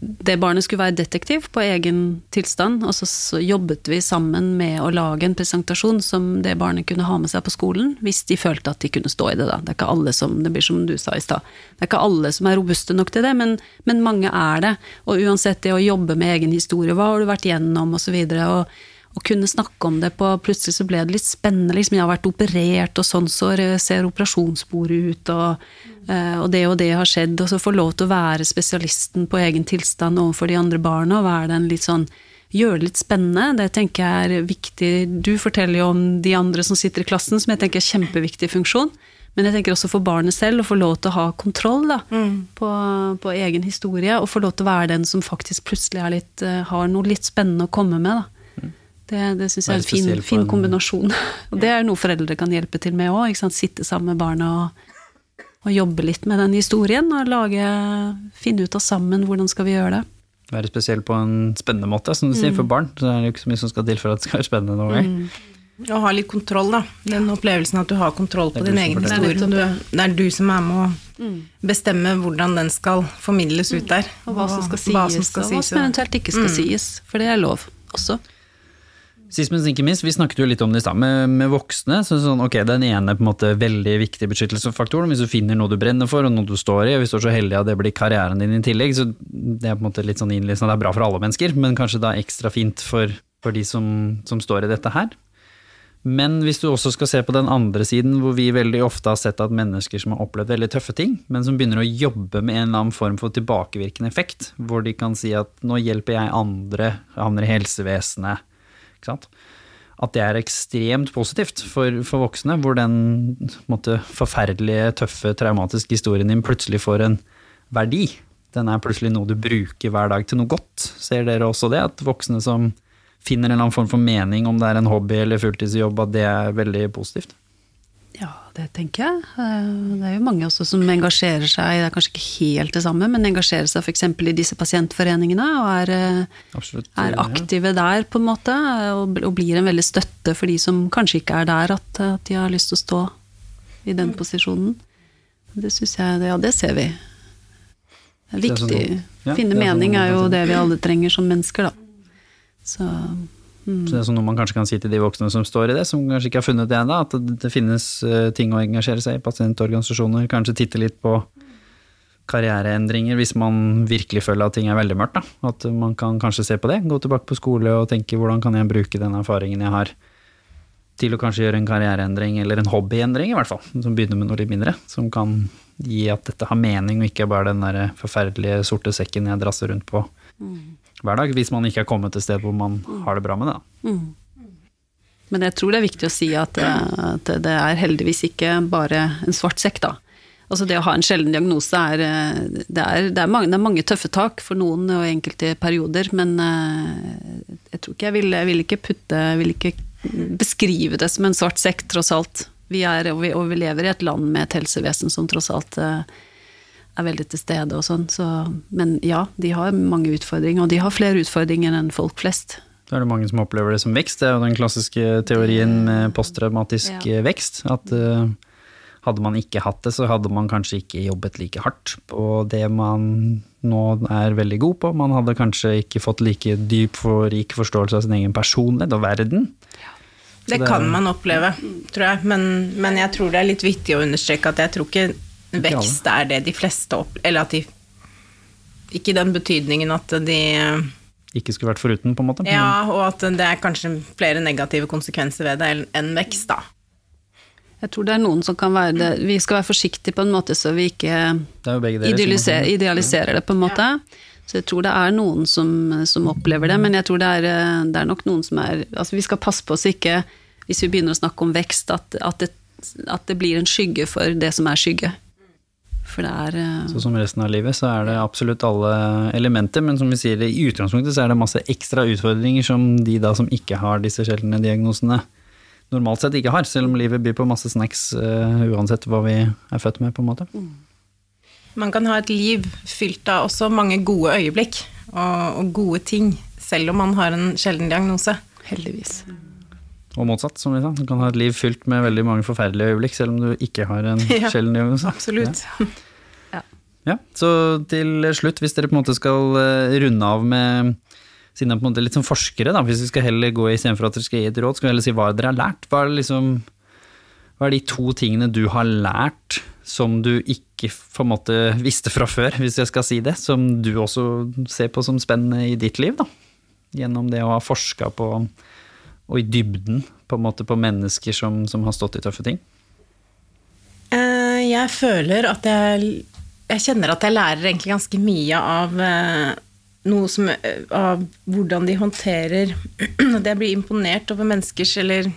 det barnet skulle være detektiv på egen tilstand, og så, så, jobbet vi sammen med å lage en presentasjon som det barnet kunne ha med seg på skolen, hvis de følte at de kunne stå i det. Da. Det er ikke alle som det blir som du sa i stad. Det er ikke alle som er robuste nok til det, men, men mange er det. Og uansett det å jobbe med egen historie, hva har du vært gjennom, osv. Og, så videre, og å kunne snakke om det på Plutselig så ble det litt spennende. Liksom, jeg har vært operert, og sånn så ser operasjonsbordet ut, og, eh, og, det og det har skjedd. Og så få lov til å være spesialisten på egen tilstand overfor de andre barna, og være den litt sånn Gjøre det litt spennende, det tenker jeg er viktig. Du forteller jo om de andre som sitter i klassen, som jeg tenker er kjempeviktig funksjon. Men jeg tenker også for barnet selv å få lov til å ha kontroll da, mm. på, på, egen historie. Og få lov til å være den som faktisk plutselig litt, eh, har noe litt spennende å komme med. Da. Det, det syns jeg er en fin, fin kombinasjon. Og det er noe foreldre kan hjelpe til med òg. Sitte sammen med barna og, og, jobbe litt med den historien. Og lage, finne ut av sammen hvordan skal vi gjøre det. Være spesiell på en spennende måte, som du mm. sier. For barn så er det jo ikke så mye som skal til for at det skal være spennende noen gang. Mm. Å ha litt kontroll, da. Den opplevelsen at du har kontroll på din egen historie. Det er, det er du som er med å mm. bestemme hvordan den skal formidles ut der. Og hva som skal sies, hva som skal og hva som eventuelt ikke skal mm. sies. For det er lov også. Sist, men ikke minst, vi snakket jo litt om det i stad. Med, med, voksne, så sånn, ok, den ene på en måte veldig viktige beskyttelsesfaktoren, hvis du finner noe du brenner for, og noe du står i, og hvis du er så heldig at det blir karrieren din i tillegg, så det er på en måte litt sånn innlysende, det er bra for alle mennesker, men kanskje da ekstra fint for, for de som, som, står i dette her. Men hvis du også skal se på den andre siden, hvor vi veldig ofte har sett at mennesker som har opplevd veldig tøffe ting, men som begynner å jobbe med en eller annen form for tilbakevirkende effekt, hvor de kan si at nå hjelper jeg andre, jeg havner i helsevesenet, at det er ekstremt positivt for, for voksne, hvor den måte, forferdelige, tøffe, traumatiske historien din plutselig får en verdi. Den er plutselig noe du bruker hver dag til noe godt. Ser dere også det? At voksne som finner en eller annen form for mening, om det er en hobby eller fulltidsjobb, at det er veldig positivt? Ja, det tenker jeg. Eh, det er jo mange også som engasjerer seg, det er kanskje ikke helt det samme, men engasjerer seg f.eks. i disse pasientforeningene og er, eh, Absolutt, er aktive der, på en måte. Og, og, blir en veldig støtte for de som kanskje ikke er der, at, at de har lyst til å stå i den posisjonen. Det syns jeg Ja, det ser vi. Det er viktig. Ja, Finne mening er jo det vi alle trenger som mennesker, da. Så Mm. Så det er sånn noe man kanskje kan si til de voksne som står i det, som kanskje ikke har funnet det ennå, at det finnes eh, ting å engasjere seg i, pasientorganisasjoner, kanskje titte litt på karriereendringer hvis man virkelig føler at ting er veldig mørkt. Da. At man kan kanskje se på det, gå tilbake på skole og tenke hvordan kan jeg bruke den erfaringen jeg har til å kanskje gjøre en karriereendring, eller en hobbyendring i hvert fall, som begynner med noe litt mindre. Som kan gi at dette har mening, og ikke bare den der forferdelige sorte sekken jeg drasser rundt på. Mm hver dag, hvis man ikke er kommet til sted hvor man har det bra med det. Mm. Men jeg tror det er viktig å si at, eh, at, det er heldigvis ikke bare en svart sekk, da. Altså det å ha en sjelden diagnose er eh, det, er, det er, mange, det er mange, tøffe tak for noen og enkelte perioder, men eh, jeg tror ikke jeg vil, jeg vil ikke putte Jeg vil ikke beskrive det som en svart sekk, tross alt. Vi er, og vi, og vi lever i et land med et helsevesen som tross alt eh, er veldig til stede og sånn. Så, men ja, de har mange utfordringer, og de har flere utfordringer enn folk flest. Da er det mange som opplever det som vekst. Det er jo den klassiske teorien med posttraumatisk Ja. vekst. At uh, hadde man ikke hatt det, så hadde man kanskje ikke jobbet like hardt på det man nå er veldig god på. Man hadde kanskje ikke fått like dyp og rik forståelse av sin egen personlighet og verden. Det det- kan man oppleve, tror jeg. Men, men jeg tror det er litt vittig å understreke at jeg tror ikke vekst er det de fleste opplever. Eller at de Ikke i den betydningen at de Ikke skulle vært foruten, på en måte. Ja, og at det er kanskje flere negative konsekvenser ved det enn vekst, da. Jeg tror det er noen som kan være det Vi skal være forsiktige på en måte så vi ikke er idealiserer, idealiserer det, på en måte. Så jeg tror det er noen som, som opplever det, men jeg tror det er, eh, det er nok noen som er Altså vi skal passe på oss ikke, hvis vi begynner å snakke om vekst, at, at, det, at det blir en skygge for det som er skygge. For det er uh... Så som resten av livet så er det absolutt alle elementer, men som vi sier i utgangspunktet så er det masse ekstra utfordringer som de da som ikke har disse sjeldne diagnosene normalt sett ikke har, selv om livet byr på masse snacks uh, uansett hva vi er født med, på en måte. Man kan ha et liv fylt av også mange gode øyeblikk og, og gode ting, selv om man har en sjelden diagnose. heldigvis. Og motsatt, som vi sa. Du kan ha et liv fylt med veldig mange forferdelige øyeblikk, selv om du ikke har en Ja, sjelden diagnose. Absolutt. Ja, så til slutt, hvis dere på en måte skal eh, runde av med siden dere på en måte litt som forskere, da, hvis vi skal heller gå istedenfor at dere skal gi et råd, skal vi heller si hva dere har lært. Hva er, liksom, hva er de to tingene du har lært som du ikke på en måte visste fra før, hvis jeg skal si det, som du også ser på som spennende i ditt liv, da? Gjennom det å ha forska på, og i dybden, på en måte på mennesker som, som har stått i tøffe ting? Eh, Jeg føler at jeg Jeg kjenner at jeg lærer egentlig ganske mye av eh, noe som eh, Av hvordan de håndterer At jeg blir imponert over menneskers eller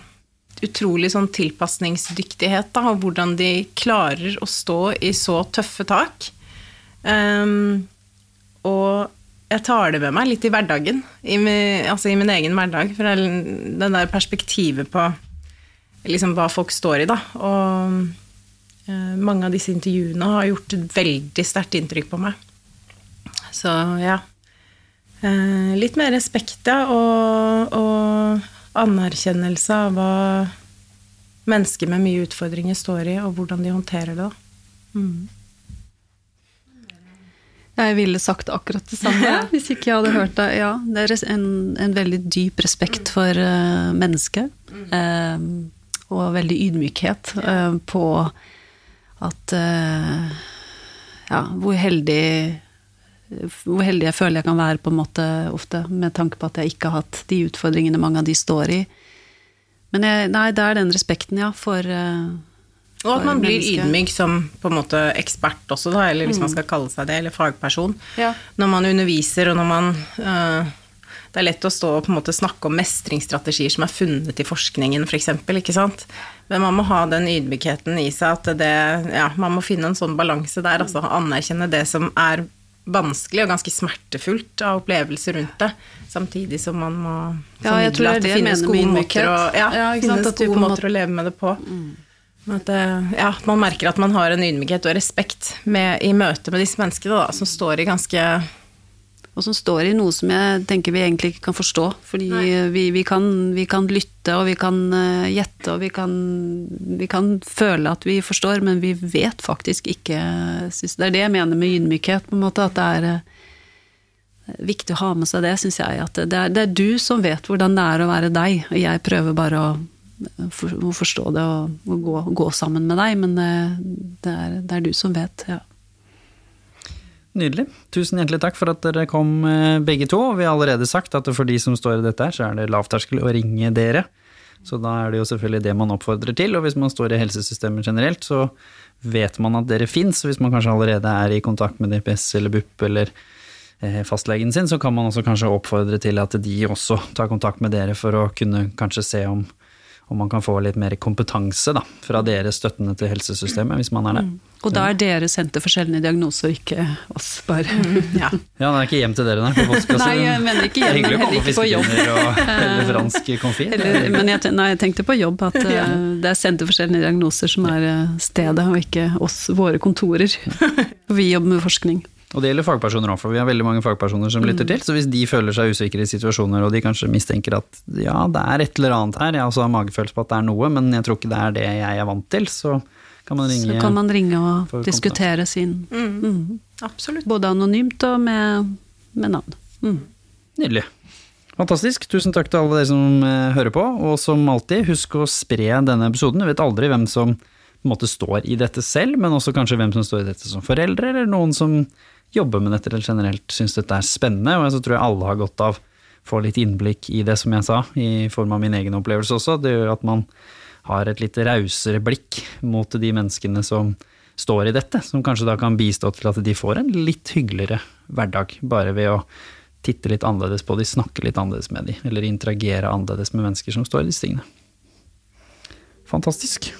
utrolig sånn tilpasningsdyktighet, da, og hvordan de klarer å stå i så tøffe tak. Um, og jeg tar det med meg litt i hverdagen, i, altså i min egen hverdag. For den der perspektivet på liksom hva folk står i, da. Og eh, mange av disse intervjuene har gjort et veldig sterkt inntrykk på meg. Så ja. Eh, litt mer respekt, ja, og, og anerkjennelse av hva mennesker med mye utfordringer står i, og hvordan de håndterer det. da. Jeg ville sagt akkurat det samme hvis ikke jeg hadde hørt det. Ja, det er en, en veldig dyp respekt for uh, mennesket. Um, og veldig ydmykhet uh, på at uh, Ja, hvor heldig hvor heldig jeg føler jeg kan være på en måte ofte, med tanke på at jeg ikke har hatt de utfordringene mange av de står i. Men jeg, nei, det er den respekten, ja, for eh, Og at man blir menneske. ydmyk som på en måte ekspert også, da, eller hvis man skal kalle seg det, eller fagperson. Ja. Når man underviser, og når man øh, Det er lett å stå og på en måte snakke om mestringsstrategier som er funnet i forskningen, f.eks., ikke sant. Men man må ha den ydmykheten i seg at det Ja, man må finne en sånn balanse der, altså anerkjenne det som er vanskelig og ganske smertefullt av opplevelser rundt det, samtidig som man må Ja, jeg tror det er formidle at det det finnes gode måter å, ja, Ja, ikke sant, finnes gode måter å leve med det på. At, eh, ja, man merker at man har en ydmykhet og respekt med, i møte med disse menneskene, da, som står i ganske Og som står i noe som jeg tenker vi egentlig ikke kan forstå. Fordi vi, vi, kan, vi kan lytte, og vi kan uh, gjette, og vi kan, vi kan føle at vi forstår, men vi vet faktisk ikke Det er det jeg mener med ydmykhet, på en måte. At det er uh, viktig å ha med seg det, syns jeg. At det er, det er du som vet hvordan det er å være deg, og jeg prøver bare å, for, å forstå det og, og gå, gå sammen med deg, men eh, det er, det er du som vet. ja. Nydelig. Tusen hjertelig takk for at dere kom eh, begge to. Vi har allerede sagt at for de som står i dette her, så er det lavterskel å ringe dere. Så da er det jo selvfølgelig det man oppfordrer til. Og hvis man står i helsesystemet generelt, så vet man at dere fins. Hvis man kanskje allerede er i kontakt med DPS eller BUP eller eh, fastlegen sin, så kan man også kanskje oppfordre til at de også tar kontakt med dere for å kunne kanskje se om, om man kan få litt mer kompetanse da, fra deres støttende til helsesystemet, hvis man er det. Og da er dere Senter for sjeldne diagnoser, ikke oss, bare. Ja. Ja, det er ikke hjem til dere, nei, på postkasser. Nei, jeg mener ikke Det hjem, å heller ikke på jobb. og eller fransk konfir. Eller, men jeg, nei, jeg tenkte på jobb, at ja. det er Senter for sjeldne diagnoser som er eh, stedet, og ikke oss, våre kontorer. Vi jobber med forskning. Og det gjelder fagpersoner òg, for vi har veldig mange fagpersoner som lytter til. Så hvis de føler seg usikre i situasjoner, og de kanskje mistenker at ja, det er et eller annet her, jeg også har magefølelse på at det er noe, men jeg tror ikke det er det jeg er vant til, så kan man ringe. Så kan man ringe og diskutere sin mm. Absolutt. Både anonymt og med, med navn. Mm. Nydelig. Fantastisk. Tusen takk til alle dere som eh, hører på, og som alltid, husk å spre denne episoden. Du vet aldri hvem som på en måte står i dette selv, men også kanskje hvem som står i dette som foreldre, eller noen som jobber med dette eller generelt syns dette er spennende. Og så tror jeg alle har godt av å få litt innblikk i det, som jeg sa, i form av min egen opplevelse også. Det gjør at man har et litt rausere blikk mot de menneskene som står i dette, som kanskje da kan bistå til at de får en litt hyggeligere hverdag, bare ved å titte litt annerledes på de, snakke litt annerledes med de, eller interagere annerledes med mennesker som står i disse tingene. Fantastisk.